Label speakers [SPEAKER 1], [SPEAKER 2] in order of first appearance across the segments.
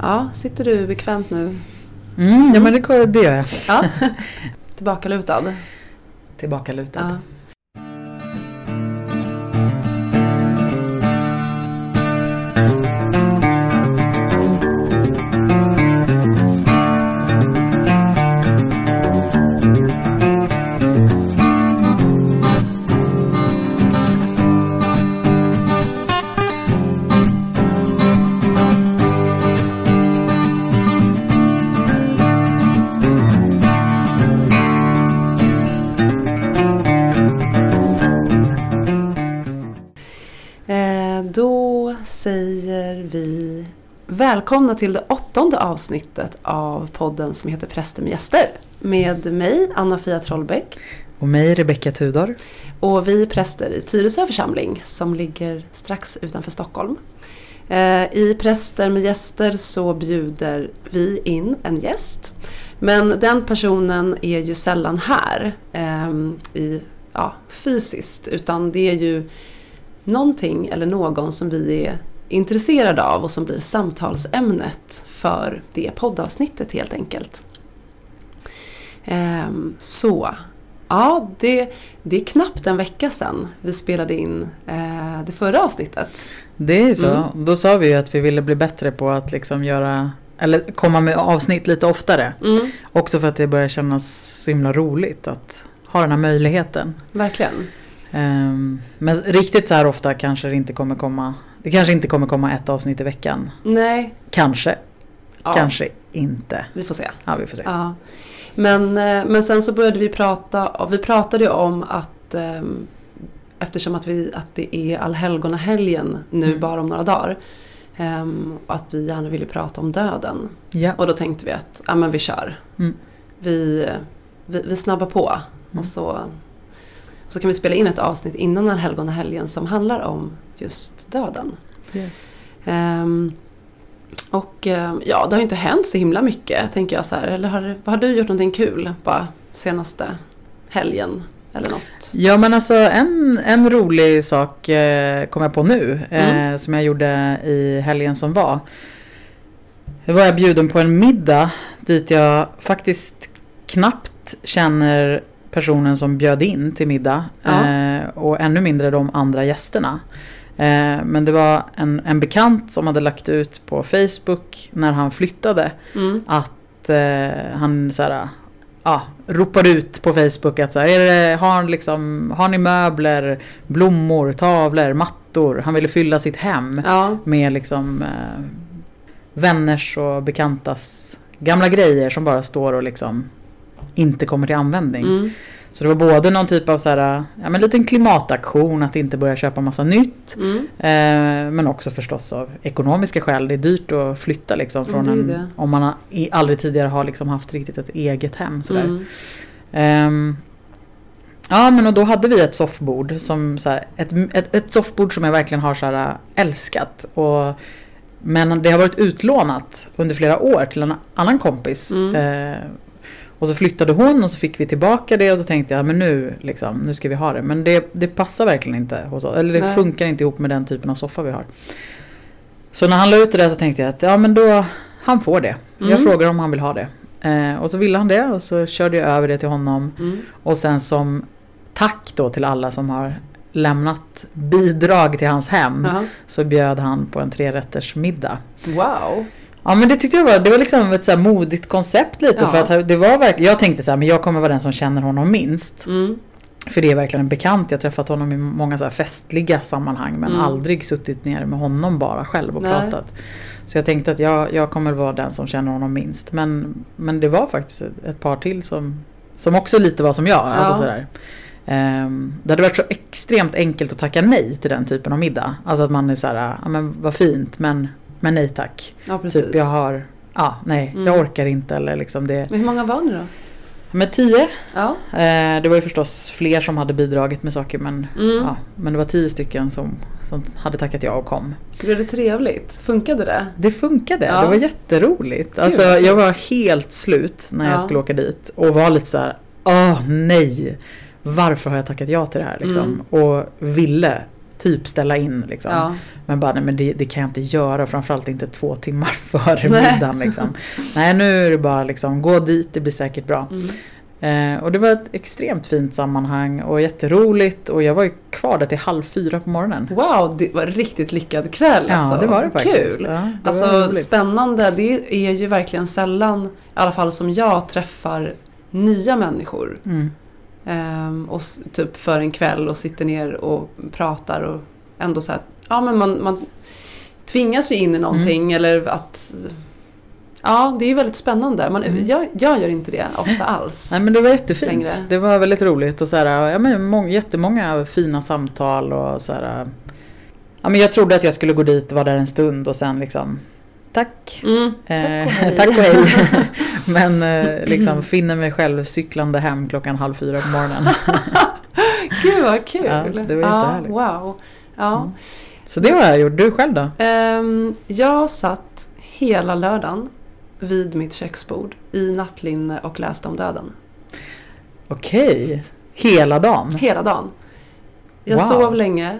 [SPEAKER 1] Ja, sitter du bekvämt nu?
[SPEAKER 2] Mm, ja men det, det gör jag.
[SPEAKER 1] Ja. Tillbakalutad?
[SPEAKER 2] Tillbakalutad.
[SPEAKER 1] Ja. Välkomna till det åttonde avsnittet av podden som heter Präster med gäster. Med mig, Anna-Fia Trollbäck.
[SPEAKER 2] Och mig, Rebecka Tudor.
[SPEAKER 1] Och vi är präster i Tyresö församling som ligger strax utanför Stockholm. Eh, I Präster med gäster så bjuder vi in en gäst. Men den personen är ju sällan här ehm, i, ja, fysiskt utan det är ju någonting eller någon som vi är intresserade av och som blir samtalsämnet för det poddavsnittet helt enkelt. Ehm, så, ja det, det är knappt en vecka sedan vi spelade in eh, det förra avsnittet.
[SPEAKER 2] Det är så.
[SPEAKER 1] Mm.
[SPEAKER 2] Då sa vi ju att vi ville bli bättre på att liksom göra eller komma med avsnitt lite oftare.
[SPEAKER 1] Mm,
[SPEAKER 2] Också för att det börjar kännas så himla roligt att ha den här möjligheten.
[SPEAKER 1] verkligen.
[SPEAKER 2] Ehm, men riktigt så här ofta kanske det inte kommer komma. Det kanske inte kommer komma ett avsnitt i veckan.
[SPEAKER 1] Nej,
[SPEAKER 2] Kanske,
[SPEAKER 1] ja,
[SPEAKER 2] kanske inte.
[SPEAKER 1] vi får se.
[SPEAKER 2] Ja, vi får se.
[SPEAKER 1] Ja. Men, eh, men sen så började vi prata, vi pratade ju om att ehm, eftersom att, vi, att det är allhelgonahelgen nu
[SPEAKER 2] Mm.
[SPEAKER 1] bara om några dagar ehm, och att vi gärna ville prata om döden.
[SPEAKER 2] Ja.
[SPEAKER 1] Och då tänkte vi att ja, men vi kör.
[SPEAKER 2] Mm.
[SPEAKER 1] Vi, vi, vi snabbar på
[SPEAKER 2] Mm.
[SPEAKER 1] och så, och så kan vi spela in ett avsnitt innan allhelgonahelgen som handlar om just döden.
[SPEAKER 2] Yes.
[SPEAKER 1] Ehm, och ehm, ja, det har ju inte hänt så himla mycket tänker jag så här. Eller har, har du gjort någonting kul bara senaste helgen eller något?
[SPEAKER 2] Ja men alltså en, en rolig sak eh, kom jag på nu eh, som jag gjorde i helgen som var. Det var jag bjuden på en middag dit jag faktiskt knappt känner personen som bjöd in till middag.
[SPEAKER 1] Ja.
[SPEAKER 2] Eh, och ännu mindre de andra gästerna. Eh, men det var en, en bekant som hade lagt ut på Facebook när han flyttade
[SPEAKER 1] Mm.
[SPEAKER 2] att eh, han så här, ja, ropar ut på Facebook att så här, är det, har, liksom, har ni möbler, blommor, tavlor, mattor? Han ville fylla sitt hem
[SPEAKER 1] Ja,
[SPEAKER 2] med liksom eh, vänners och bekantas gamla grejer som bara står och liksom inte kommer till användning.
[SPEAKER 1] mm.
[SPEAKER 2] Så det var både någon typ av så här, ja, men liten klimataktion att inte börja köpa massa nytt.
[SPEAKER 1] Mm.
[SPEAKER 2] Eh, men också förstås av ekonomiska skäl. Det är dyrt att flytta liksom från
[SPEAKER 1] är
[SPEAKER 2] en, om man har, aldrig tidigare har liksom haft riktigt ett eget hem. Sådär.
[SPEAKER 1] Mm.
[SPEAKER 2] Ehm, ja men och då hade vi ett soffbord som så här, ett, ett, ett soffbord som jag verkligen har så här, älskat. Och, men det har varit utlånat under flera år till en annan kompis.
[SPEAKER 1] Mm.
[SPEAKER 2] Eh, och så flyttade hon och så fick vi tillbaka det och så tänkte jag men nu, liksom, nu ska vi ha det. Men det, det passar verkligen inte hos oss. Eller det
[SPEAKER 1] Nej.
[SPEAKER 2] funkar inte ihop med den typen av soffa vi har. Så när han la ut det där så tänkte jag att ja men då, han får det. Jag
[SPEAKER 1] Mm.
[SPEAKER 2] frågar om han vill ha det. Eh, och så ville han det och så körde jag över det till honom.
[SPEAKER 1] Mm.
[SPEAKER 2] Och sen som tack då till alla som har lämnat bidrag till hans hem
[SPEAKER 1] Ja.
[SPEAKER 2] så bjöd han på en trerätters middag.
[SPEAKER 1] Wow.
[SPEAKER 2] Ja men det tyckte jag var, det var liksom ett så modigt koncept lite
[SPEAKER 1] Ja.
[SPEAKER 2] för att det var verkligen, jag tänkte så här, men jag kommer vara den som känner honom minst.
[SPEAKER 1] Mm.
[SPEAKER 2] För det är verkligen en bekant, jag har träffat honom i många så festliga sammanhang men
[SPEAKER 1] Mm.
[SPEAKER 2] aldrig suttit ner med honom bara själv och
[SPEAKER 1] Nej.
[SPEAKER 2] pratat. Så jag tänkte att jag, jag kommer vara den som känner honom minst. Men, men det var faktiskt ett, par till som, som också lite var som jag. Alltså
[SPEAKER 1] Ja.
[SPEAKER 2] sådär. Ehm, det hade varit så extremt enkelt att tacka nej till den typen av middag. Alltså att man är så här, ja men vad fint men, men nej tack.
[SPEAKER 1] Ja, precis.
[SPEAKER 2] Typ jag har, ja nej
[SPEAKER 1] Mm.
[SPEAKER 2] jag orkar inte eller liksom det.
[SPEAKER 1] Men hur många var ni då?
[SPEAKER 2] Med tio.
[SPEAKER 1] Ja.
[SPEAKER 2] Eh, det var ju förstås fler som hade bidragit med saker men,
[SPEAKER 1] Mm.
[SPEAKER 2] ja, men det var tio stycken som, som hade tackat ja och kom.
[SPEAKER 1] Blev det trevligt? Funkade det?
[SPEAKER 2] Det funkade,
[SPEAKER 1] Ja.
[SPEAKER 2] det var jätteroligt. Alltså, jag var helt slut när jag
[SPEAKER 1] Ja.
[SPEAKER 2] skulle åka dit och var lite så här, åh nej, varför har jag tackat ja till det här liksom?
[SPEAKER 1] Mm.
[SPEAKER 2] Och ville typ ställa in liksom.
[SPEAKER 1] Ja.
[SPEAKER 2] Men bara, nej men det, det kan jag inte göra, framförallt inte två timmar före middagen liksom. Nej nu är det bara liksom, gå dit, det blir säkert bra.
[SPEAKER 1] Mm.
[SPEAKER 2] Eh, och det var ett extremt fint sammanhang och jätteroligt och jag var ju kvar där till halv fyra på morgonen.
[SPEAKER 1] Wow, det var en riktigt lyckad kväll
[SPEAKER 2] Ja,
[SPEAKER 1] alltså.
[SPEAKER 2] det var det faktiskt.
[SPEAKER 1] Kul!
[SPEAKER 2] Ja, det
[SPEAKER 1] Alltså spännande, det är ju verkligen sällan, i alla fall som jag, träffar nya människor.
[SPEAKER 2] Mm.
[SPEAKER 1] Ehm, och typ för en kväll och sitter ner och pratar och ändå så här, ja men man, man tvingas ju in i någonting
[SPEAKER 2] Mm.
[SPEAKER 1] eller att Ja, det är ju väldigt spännande. Man,
[SPEAKER 2] Mm.
[SPEAKER 1] jag, jag gör inte det ofta alls.
[SPEAKER 2] Nej men det var jättefint.
[SPEAKER 1] Längre.
[SPEAKER 2] Det var väldigt roligt och så här, ja, men många, jättemånga fina samtal och så här. Ja, men jag trodde att jag skulle gå dit och vara där en stund och sen liksom Tack.
[SPEAKER 1] Mm.
[SPEAKER 2] Eh,
[SPEAKER 1] Tack och hej.
[SPEAKER 2] tack och hej. Men eh, liksom finner mig själv cyklande hem klockan halv fyra på morgonen.
[SPEAKER 1] Gud vad kul!
[SPEAKER 2] Ja, det var
[SPEAKER 1] ja,
[SPEAKER 2] jättehärligt.
[SPEAKER 1] Wow. Ja.
[SPEAKER 2] Mm. Så det har jag gjort. Du själv då?
[SPEAKER 1] Ehm, jag satt hela lördagen vid mitt köksbord i nattlinne och läste om döden.
[SPEAKER 2] Okej. Hela dagen?
[SPEAKER 1] Hela dagen. Jag
[SPEAKER 2] Wow.
[SPEAKER 1] sov länge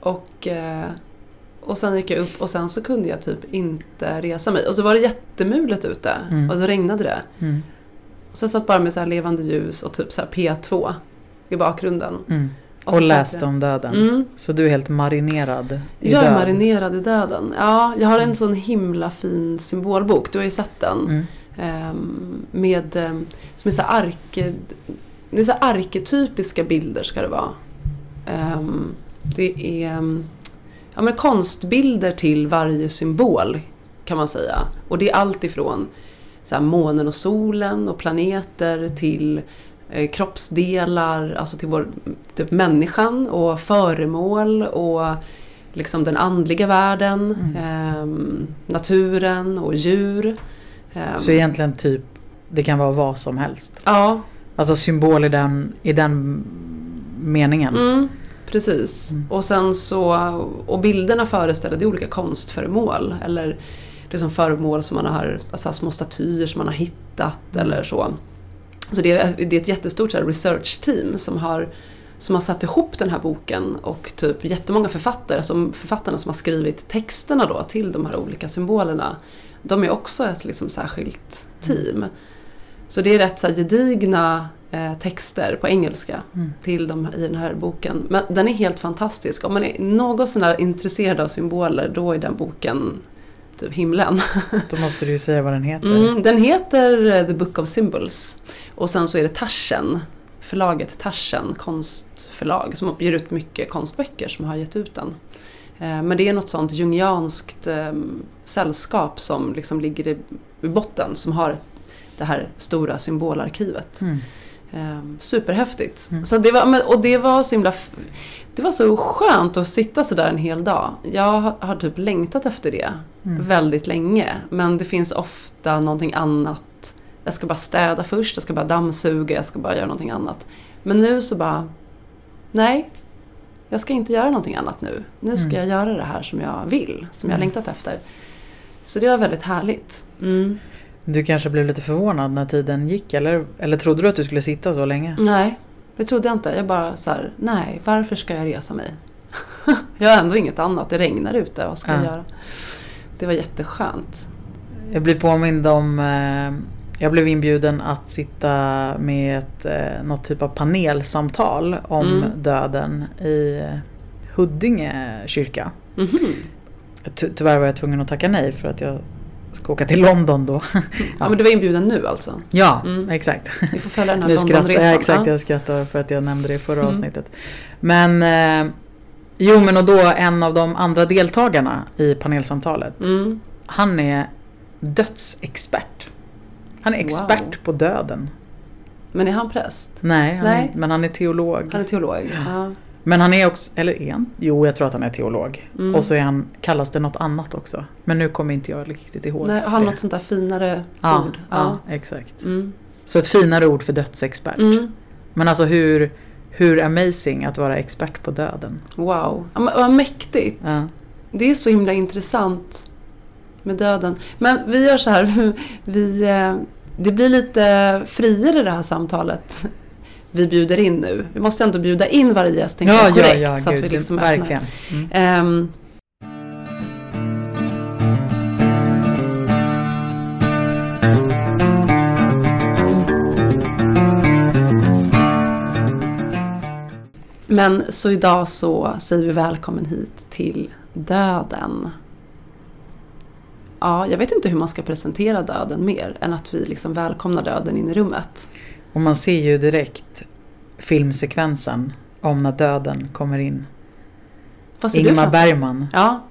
[SPEAKER 1] och, eh, och sen gick jag upp och sen så kunde jag typ inte resa mig. Och så var det jättemulet ute
[SPEAKER 2] Mm.
[SPEAKER 1] och så regnade det.
[SPEAKER 2] Mm.
[SPEAKER 1] Och så jag satt bara med så här levande ljus och typ så här P2 i bakgrunden.
[SPEAKER 2] Mm.
[SPEAKER 1] Och
[SPEAKER 2] Och läste
[SPEAKER 1] jag-
[SPEAKER 2] om döden.
[SPEAKER 1] Mm.
[SPEAKER 2] Så du är helt marinerad i
[SPEAKER 1] Jag är
[SPEAKER 2] död.
[SPEAKER 1] marinerad i döden. Ja, jag har en sån himla fin symbolbok. Du har ju sett den.
[SPEAKER 2] Mm.
[SPEAKER 1] Ehm, med, ehm, som är så här arke, det är så arketypiska bilder ska det vara. Ehm, det är ja, men konstbilder till varje symbol kan man säga. Och det är allt ifrån så här, månen och solen och planeter till eh, kroppsdelar, alltså till vår, typ människan och föremål och liksom den andliga världen,
[SPEAKER 2] Mm.
[SPEAKER 1] ehm, naturen och djur. Ehm,
[SPEAKER 2] Så egentligen typ, det kan vara vad som helst.
[SPEAKER 1] Ja,
[SPEAKER 2] Alltså symbol i den, i den meningen.
[SPEAKER 1] mm, precis.
[SPEAKER 2] Mm.
[SPEAKER 1] Och sen så, och bilderna är olika konstföremål eller liksom föremål som man har, alltså små statyer som man har hittat
[SPEAKER 2] Mm.
[SPEAKER 1] eller så. Så det är, det är ett jättestort så här, research team som har, som har satt ihop den här boken och typ jättemånga författare, alltså författarna som har skrivit texterna då till de här olika symbolerna. De är också ett liksom särskilt team. Så det är rätt så här, gedigna texter på engelska
[SPEAKER 2] Mm.
[SPEAKER 1] till de, i den här boken. Men den är helt fantastisk. Om man är något sånär intresserad av symboler då är den boken typ himlen.
[SPEAKER 2] Då måste du ju säga vad den heter.
[SPEAKER 1] Mm, den heter eh, The Book of Symbols. Och sen så är det Taschen, förlaget Taschen, konstförlag, som ger ut mycket konstböcker som har gett ut den. Eh, Men det är något sånt jungianskt eh, sällskap som liksom ligger i, i botten, som har det här stora symbolarkivet.
[SPEAKER 2] Mm.
[SPEAKER 1] Eh, superhäftigt.
[SPEAKER 2] Mm.
[SPEAKER 1] Så det var, och det var så himla... Det var så skönt att sitta sådär en hel dag. Jag har, typ längtat efter det
[SPEAKER 2] Mm.
[SPEAKER 1] väldigt länge. Men det finns ofta någonting annat. Jag ska bara städa först, jag ska bara dammsuga, jag ska bara göra någonting annat. Men nu så bara... Nej, jag ska inte göra någonting annat nu. Nu ska
[SPEAKER 2] Mm.
[SPEAKER 1] jag göra det här som jag vill, som jag
[SPEAKER 2] Mm.
[SPEAKER 1] längtat efter. Så det var väldigt härligt. Mm.
[SPEAKER 2] Du kanske blev lite förvånad när tiden gick eller, eller trodde du att du skulle sitta så länge?
[SPEAKER 1] Nej, det trodde jag inte. Jag bara så här, nej, varför ska jag resa mig? jag har ändå inget annat, det regnar ute, vad ska jag
[SPEAKER 2] Ja.
[SPEAKER 1] göra? Det var jätteskönt.
[SPEAKER 2] Jag blir påmind om eh, Jag blev inbjuden att sitta med ett, eh, något typ av panelsamtal om
[SPEAKER 1] Mm.
[SPEAKER 2] döden i Huddinge kyrka.
[SPEAKER 1] Mhm.
[SPEAKER 2] Ty- tyvärr var jag tvungen att tacka nej för att jag ska åka till London då.
[SPEAKER 1] Ja, men du var inbjuden nu alltså?
[SPEAKER 2] Ja,
[SPEAKER 1] Mm.
[SPEAKER 2] exakt.
[SPEAKER 1] Vi får följa den här Londonresan.
[SPEAKER 2] jag, exakt,
[SPEAKER 1] Ja.
[SPEAKER 2] jag skrattar för att jag nämnde det i förra
[SPEAKER 1] Mm.
[SPEAKER 2] avsnittet. Men eh, Jo men och då en av de andra deltagarna i panelsamtalet
[SPEAKER 1] Mm.
[SPEAKER 2] Han är dödsexpert. Han är expert
[SPEAKER 1] Wow.
[SPEAKER 2] på döden.
[SPEAKER 1] Men är han präst?
[SPEAKER 2] Nej, han
[SPEAKER 1] Nej.
[SPEAKER 2] Är, men han är teolog.
[SPEAKER 1] Han är teolog? Ja.
[SPEAKER 2] Men han är också, eller är han? Jo, jag tror att han är teolog.
[SPEAKER 1] Mm.
[SPEAKER 2] Och så är han, kallas det något annat också. Men nu kommer inte jag riktigt ihåg
[SPEAKER 1] Nej, har han
[SPEAKER 2] det.
[SPEAKER 1] något sånt där finare
[SPEAKER 2] ja,
[SPEAKER 1] ord?
[SPEAKER 2] ja, exakt.
[SPEAKER 1] Mm.
[SPEAKER 2] Så ett finare ord för dödsexpert.
[SPEAKER 1] Mm.
[SPEAKER 2] Men alltså hur, hur amazing att vara expert på döden.
[SPEAKER 1] Wow, ja, vad mäktigt.
[SPEAKER 2] Ja.
[SPEAKER 1] Det är så himla intressant med döden. Men vi gör så här, vi, eh, det blir lite friare det här samtalet. Vi bjuder in nu. Vi måste ändå bjuda in varje gäst
[SPEAKER 2] Ja,
[SPEAKER 1] jag,
[SPEAKER 2] ja,
[SPEAKER 1] korrekt.
[SPEAKER 2] ja,
[SPEAKER 1] så att
[SPEAKER 2] gud,
[SPEAKER 1] vi liksom
[SPEAKER 2] verkligen. Mm.
[SPEAKER 1] Ehm, Men så idag så säger vi välkommen hit till döden. Ja, jag vet inte hur man ska presentera döden mer än att vi liksom välkomnar döden in i rummet.
[SPEAKER 2] Och man ser ju direkt filmsekvensen om när döden kommer in.
[SPEAKER 1] Vad ser du
[SPEAKER 2] Ingmar
[SPEAKER 1] dig?
[SPEAKER 2] Bergman.
[SPEAKER 1] Ja,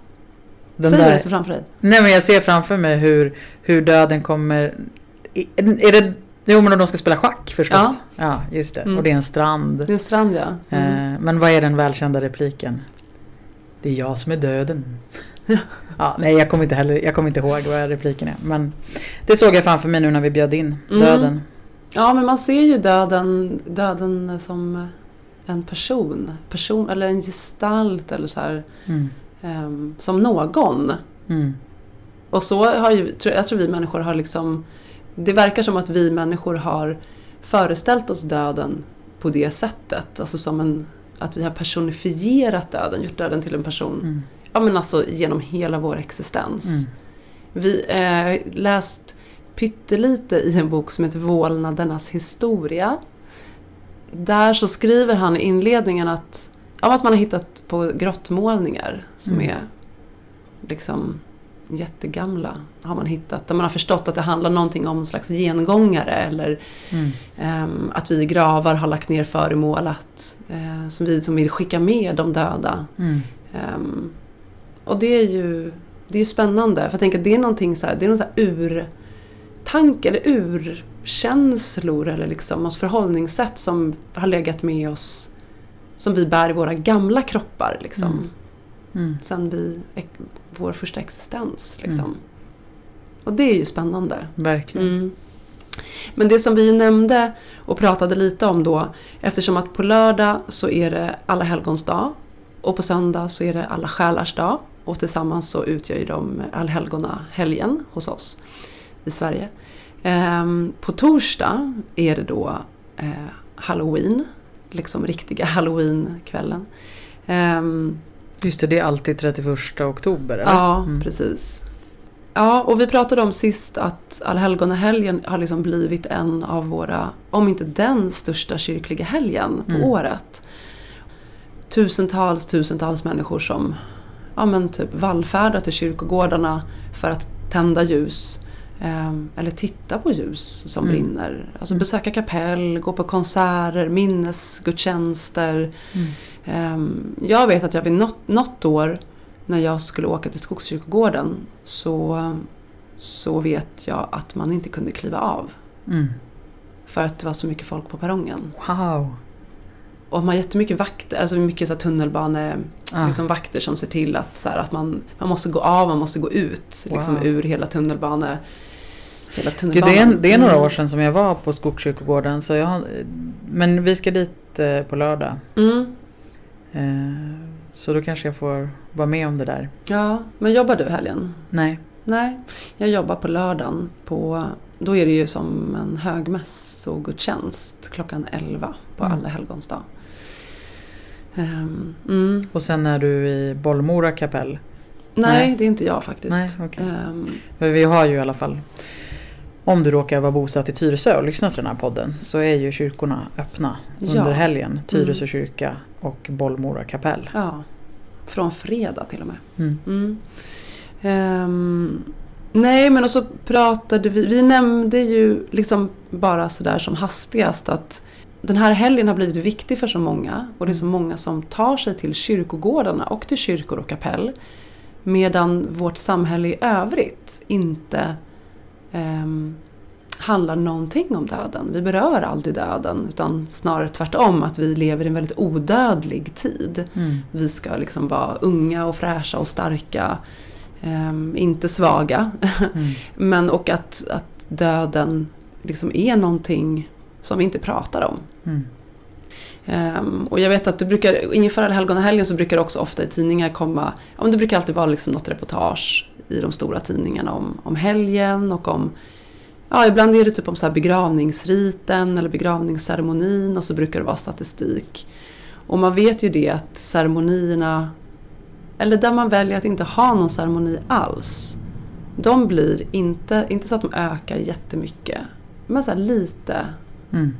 [SPEAKER 2] Den
[SPEAKER 1] säg vad
[SPEAKER 2] där,
[SPEAKER 1] du ser framför dig.
[SPEAKER 2] nej men jag ser framför mig hur, hur döden kommer... Är det... Jo men de ska spela schack förstås. Ja, just det.
[SPEAKER 1] Mm.
[SPEAKER 2] Och det är en strand.
[SPEAKER 1] Det är en strand ja. Mm.
[SPEAKER 2] Eh, men vad är den välkända repliken? Det är jag som är döden. ja, nej, jag kommer inte heller, jag kommer inte ihåg vad repliken är. Men det såg jag framför mig nu när vi bjöd in
[SPEAKER 1] Mm.
[SPEAKER 2] döden.
[SPEAKER 1] Ja, men man ser ju döden, döden som en person, person eller en gestalt eller så här,
[SPEAKER 2] Mm.
[SPEAKER 1] ehm, som någon.
[SPEAKER 2] Mm.
[SPEAKER 1] Och så har ju, jag tror vi människor har liksom, det verkar som att vi människor har föreställt oss döden på det sättet. Alltså som en, att vi har personifierat döden, gjort döden till en person.
[SPEAKER 2] Mm.
[SPEAKER 1] Ja men alltså genom hela vår existens.
[SPEAKER 2] Mm.
[SPEAKER 1] Vi eh, läst pyttelite i en bok som heter Vålnadernas historia. Där så skriver han i inledningen att, ja, att man har hittat på grottmålningar som
[SPEAKER 2] Mm.
[SPEAKER 1] är liksom jättegamla. Har man hittat, där man har förstått att det handlar någonting om en slags gengångare eller
[SPEAKER 2] Mm.
[SPEAKER 1] ehm, att vi i gravar har lagt ner föremål att, eh, som vi som vill skicka med de döda.
[SPEAKER 2] Mm.
[SPEAKER 1] Ehm, och det är ju det är spännande för jag tänker att det är någonting så här, det är någon så här urtanke eller urkänslor eller liksom något förhållningssätt som har legat med oss som vi bär i våra gamla kroppar liksom.
[SPEAKER 2] Mm. Mm.
[SPEAKER 1] Sen vi, vår första existens liksom.
[SPEAKER 2] Mm.
[SPEAKER 1] Och det är ju spännande.
[SPEAKER 2] Verkligen.
[SPEAKER 1] Mm. Men det som vi nämnde och pratade lite om då, eftersom att på lördag så är det alla helgons dag och på söndag så är det alla själars dag och tillsammans så utgör ju de allhelgona helgen hos oss i Sverige. Ehm, på torsdag är det då eh, halloween, liksom riktiga halloweenkvällen. Ehm,
[SPEAKER 2] Just det, det är alltid 31 oktober eller?
[SPEAKER 1] Ja,
[SPEAKER 2] Mm.
[SPEAKER 1] precis. Ja, och vi pratade om sist att Allhelgonahelgen har liksom blivit en av våra, om inte den största kyrkliga helgen på
[SPEAKER 2] Mm.
[SPEAKER 1] året. Tusentals, tusentals människor som ja, men typ vallfärdar till kyrkogårdarna för att tända ljus. Ehm, eller titta på ljus som
[SPEAKER 2] Mm.
[SPEAKER 1] brinner. Alltså besöka kapell, gå på konserter, minnesgudstjänster.
[SPEAKER 2] Mm.
[SPEAKER 1] Ehm, Jag vet att jag vid något, något år när jag skulle åka till Skogskyrkogården så, så vet jag att man inte kunde kliva av.
[SPEAKER 2] Mm.
[SPEAKER 1] För att det var så mycket folk på perrongen.
[SPEAKER 2] Wow.
[SPEAKER 1] Och man har jättemycket vakter, alltså mycket så tunnelbane,
[SPEAKER 2] Ah.
[SPEAKER 1] liksom vakter som ser till att, så här, att man, man måste gå av, man måste gå ut liksom,
[SPEAKER 2] Wow.
[SPEAKER 1] ur hela tunnelbane. Hela
[SPEAKER 2] Gud,
[SPEAKER 1] tunnelbanan.
[SPEAKER 2] det, är, det är några
[SPEAKER 1] Mm.
[SPEAKER 2] år sedan som jag var på Skogskyrkogården. Så jag men vi ska dit eh, på lördag.
[SPEAKER 1] Mm.
[SPEAKER 2] Eh, så då kanske jag får vara med om det där.
[SPEAKER 1] Ja, men jobbar du helgen?
[SPEAKER 2] Nej.
[SPEAKER 1] Nej, jag jobbar på lördagen. På, då är det ju som en högmässogudstjänst klockan 11 på
[SPEAKER 2] Mm.
[SPEAKER 1] alla helgons dag. Ehm, mm.
[SPEAKER 2] Och sen är du i Bollmora kapell.
[SPEAKER 1] Nej,
[SPEAKER 2] Nej.
[SPEAKER 1] det är inte jag faktiskt.
[SPEAKER 2] Nej, okej.
[SPEAKER 1] Ehm,
[SPEAKER 2] För vi har ju i alla fall, om du råkar vara bosatt i Tyresö och lyssnar till den här podden, så är ju kyrkorna öppna
[SPEAKER 1] Ja. Mm.
[SPEAKER 2] under helgen. Tyresö kyrka och Bollmora kapell.
[SPEAKER 1] ja, från fredag till och med.
[SPEAKER 2] Mm.
[SPEAKER 1] Mm. Ehm, nej, men och så pratade vi, vi nämnde ju liksom bara sådär som hastigast att den här helgen har blivit viktig för så många och det är så många som tar sig till kyrkogårdarna och till kyrkor och kapell. Medan vårt samhälle i övrigt inte ehm, handlar någonting om döden. Vi berör aldrig döden utan snarare tvärtom att vi lever i en väldigt odödlig tid.
[SPEAKER 2] Mm.
[SPEAKER 1] Vi ska liksom vara unga och fräscha och starka. ehm, inte svaga.
[SPEAKER 2] Mm.
[SPEAKER 1] Men och att, att döden liksom är någonting som vi inte pratar om.
[SPEAKER 2] Mm.
[SPEAKER 1] Ehm, och jag vet att det brukar, inför helgonahelgen så brukar det också ofta i tidningar komma, ja men det brukar alltid vara liksom något reportage i de stora tidningarna om, om helgen och om Ja, ibland är det typ om så här begravningsriten eller begravningsceremonin och så brukar det vara statistik. Och man vet ju det att ceremonierna, eller där man väljer att inte ha någon ceremoni alls, de blir inte, inte så att de ökar jättemycket, men så här lite.
[SPEAKER 2] Mm.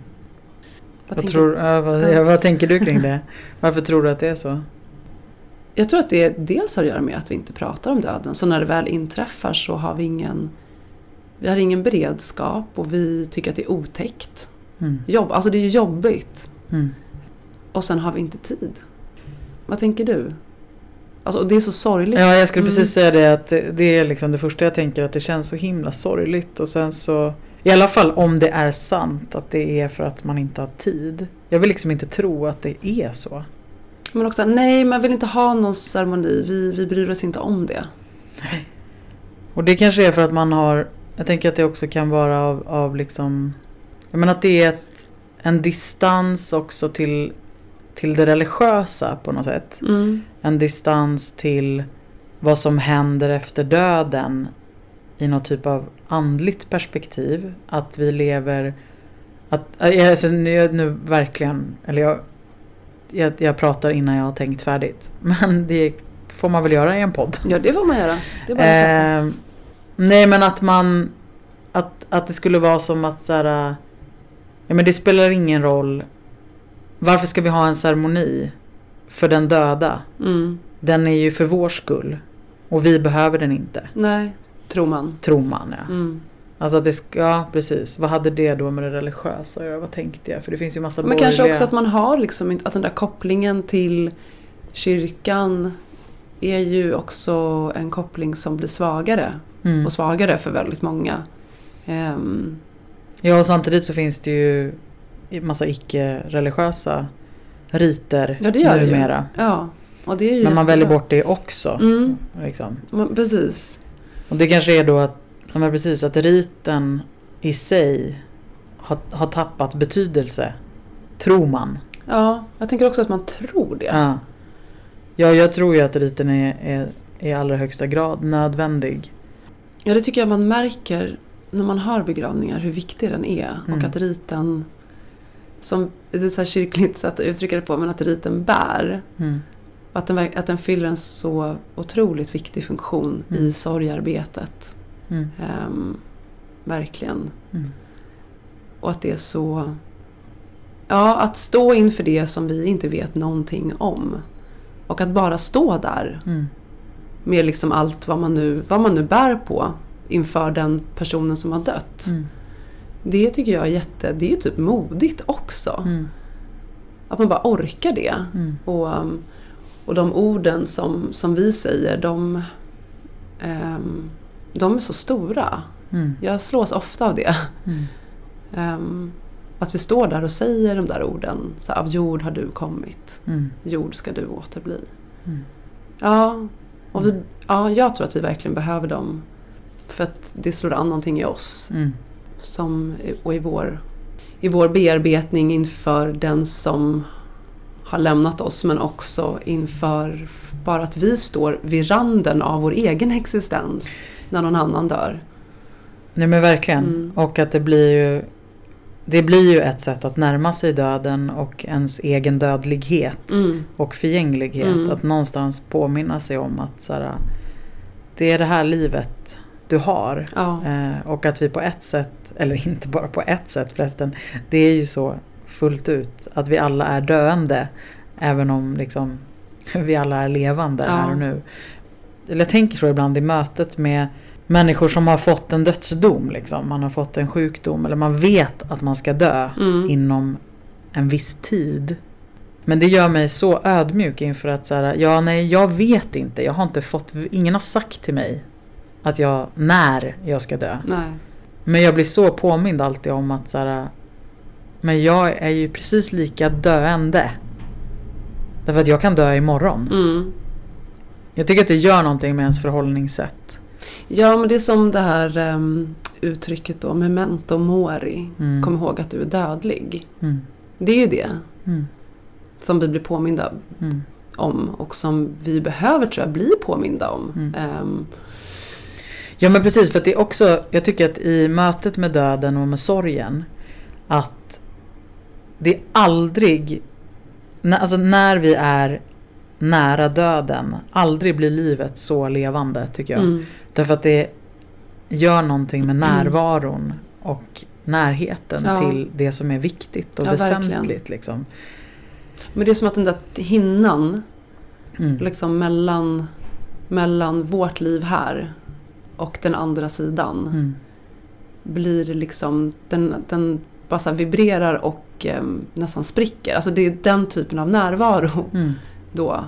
[SPEAKER 1] Vad
[SPEAKER 2] Vad, tror, ja, vad,
[SPEAKER 1] Ja.
[SPEAKER 2] vad tänker du kring det? Varför tror du att det är så?
[SPEAKER 1] Jag tror att det dels har att göra med att vi inte pratar om döden. Så när det väl inträffar så har vi ingen, vi har ingen beredskap och vi tycker att det är otäckt.
[SPEAKER 2] Mm.
[SPEAKER 1] Jobb, alltså det är ju jobbigt.
[SPEAKER 2] Mm.
[SPEAKER 1] Och sen har vi inte tid. Vad tänker du? Alltså, det är så sorgligt.
[SPEAKER 2] Ja, jag skulle
[SPEAKER 1] Mm.
[SPEAKER 2] precis säga det att det, det är liksom det första jag tänker att det känns så himla sorgligt och sen så i alla fall om det är sant att det är för att man inte har tid. Jag vill liksom inte tro att det är så.
[SPEAKER 1] Men också, nej man vill inte ha någon ceremoni. Vi, vi bryr oss inte om det.
[SPEAKER 2] Och det kanske är för att man har, jag tänker att det också kan vara av, av liksom, jag menar att det är ett, en distans också till, till det religiösa på något sätt.
[SPEAKER 1] Mm.
[SPEAKER 2] En distans till vad som händer efter döden i något typ av andligt perspektiv. Att vi lever, att, alltså nu, nu verkligen, eller jag, jag, jag pratar innan jag har tänkt färdigt. Men det får man väl göra i en podd.
[SPEAKER 1] Ja det får man göra.
[SPEAKER 2] Eh, nej men att man att, att det skulle vara som att så här, Ja men det spelar ingen roll Varför ska vi ha en ceremoni För den döda
[SPEAKER 1] mm.
[SPEAKER 2] Den är ju för vår skull Och vi behöver den inte
[SPEAKER 1] Nej, tror man.
[SPEAKER 2] Tror man ja
[SPEAKER 1] Mm.
[SPEAKER 2] Alltså att det ska, ja precis Vad hade det då med det religiösa att göra? Vad tänkte jag? För det finns ju massa
[SPEAKER 1] Men kanske också att man har liksom att den där kopplingen till kyrkan är ju också en koppling som blir svagare
[SPEAKER 2] mm.
[SPEAKER 1] och svagare för väldigt många. Ehm,
[SPEAKER 2] Ja och samtidigt så finns det ju Massa icke-religiösa Riter
[SPEAKER 1] Ja, det gör det ju.
[SPEAKER 2] numera
[SPEAKER 1] ja, och det är ju
[SPEAKER 2] Men man väljer bort det också.
[SPEAKER 1] Mm,
[SPEAKER 2] Liksom.
[SPEAKER 1] precis.
[SPEAKER 2] Och det kanske är då att, ja, men precis, att riten i sig har, har tappat betydelse. Tror man.
[SPEAKER 1] Ja, jag tänker också att man tror det.
[SPEAKER 2] Ja. ja, jag tror ju att riten är, är i allra högsta grad nödvändig.
[SPEAKER 1] Ja, det tycker jag man märker när man har begravningar hur viktig den är.
[SPEAKER 2] Mm.
[SPEAKER 1] Och att riten, som det är så här kyrkligt sätt att uttrycka det på, men att riten bär.
[SPEAKER 2] Mm.
[SPEAKER 1] Att den, att den fyller en så otroligt viktig funktion
[SPEAKER 2] Mm.
[SPEAKER 1] i sorgarbetet.
[SPEAKER 2] Mm.
[SPEAKER 1] Ehm, verkligen.
[SPEAKER 2] Mm.
[SPEAKER 1] Och att det är så... Ja, att stå inför det som vi inte vet någonting om. Och att bara stå där
[SPEAKER 2] Mm.
[SPEAKER 1] med liksom allt vad man, nu, vad man nu bär på inför den personen som har dött.
[SPEAKER 2] Mm.
[SPEAKER 1] Det tycker jag är jätte... Det är ju typ modigt också.
[SPEAKER 2] Mm.
[SPEAKER 1] Att man bara orkar det. Och, um, och de orden som, som vi säger, de, ehm, de är så stora.
[SPEAKER 2] Mm.
[SPEAKER 1] Jag slås ofta av det.
[SPEAKER 2] Mm.
[SPEAKER 1] Ehm, att vi står där och säger de där orden. Så här, av jord har du kommit,
[SPEAKER 2] Mm.
[SPEAKER 1] jord ska du återbli.
[SPEAKER 2] Mm.
[SPEAKER 1] Ja, och vi, ja, jag tror att vi verkligen behöver dem. För att det slår an någonting i oss.
[SPEAKER 2] Mm.
[SPEAKER 1] Som, och i vår, i vår bearbetning inför den som har lämnat oss. Men också inför bara att vi står vid randen av vår egen existens när någon annan dör.
[SPEAKER 2] Nej men verkligen.
[SPEAKER 1] Mm.
[SPEAKER 2] Och att det blir ju Det blir ju ett sätt att närma sig döden och ens egen dödlighet.
[SPEAKER 1] Mm.
[SPEAKER 2] och förgänglighet.
[SPEAKER 1] Mm.
[SPEAKER 2] Att någonstans påminna sig om att så här, det är det här livet du har.
[SPEAKER 1] Ja.
[SPEAKER 2] Eh, och att vi på ett sätt, eller inte bara på ett sätt förresten, det är ju så fullt ut att vi alla är döende. Även om liksom, vi alla är levande
[SPEAKER 1] Ja.
[SPEAKER 2] här och nu. Eller jag tänker så ibland i mötet med människor som har fått en dödsdom. Liksom. Man har fått en sjukdom eller man vet att man ska dö
[SPEAKER 1] Mm.
[SPEAKER 2] inom en viss tid. Men det gör mig så ödmjuk inför att så här, ja nej jag vet inte, jag har inte fått, ingen har sagt till mig att jag, när jag ska dö.
[SPEAKER 1] Nej.
[SPEAKER 2] Men jag blir så påmind alltid om att så här, men jag är ju precis lika döende. Därför att jag kan dö imorgon.
[SPEAKER 1] Mm.
[SPEAKER 2] Jag tycker att det gör någonting med ens förhållningssätt.
[SPEAKER 1] Ja, men det är som det här um, uttrycket då, memento mori.
[SPEAKER 2] Mm.
[SPEAKER 1] Kom ihåg att du är dödlig.
[SPEAKER 2] Mm.
[SPEAKER 1] Det är ju det
[SPEAKER 2] Mm.
[SPEAKER 1] som vi blir påminda
[SPEAKER 2] Mm.
[SPEAKER 1] om och som vi behöver tror jag bli påminda om. Ehm,
[SPEAKER 2] Ja men precis, för att det är också, jag tycker att i mötet med döden och med sorgen, att det är aldrig, alltså när vi är nära döden, aldrig blir livet så levande tycker jag.
[SPEAKER 1] Mm.
[SPEAKER 2] Därför att det gör någonting med närvaron och närheten
[SPEAKER 1] Ja.
[SPEAKER 2] till det som är viktigt och
[SPEAKER 1] Ja,
[SPEAKER 2] väsentligt. Liksom.
[SPEAKER 1] Men det är som att den där hinnan
[SPEAKER 2] Mm.
[SPEAKER 1] liksom mellan, mellan vårt liv här och den andra sidan
[SPEAKER 2] Mm.
[SPEAKER 1] blir liksom, den, den bara vibrerar och eh, nästan spricker. Alltså det är den typen av närvaro
[SPEAKER 2] Mm.
[SPEAKER 1] då.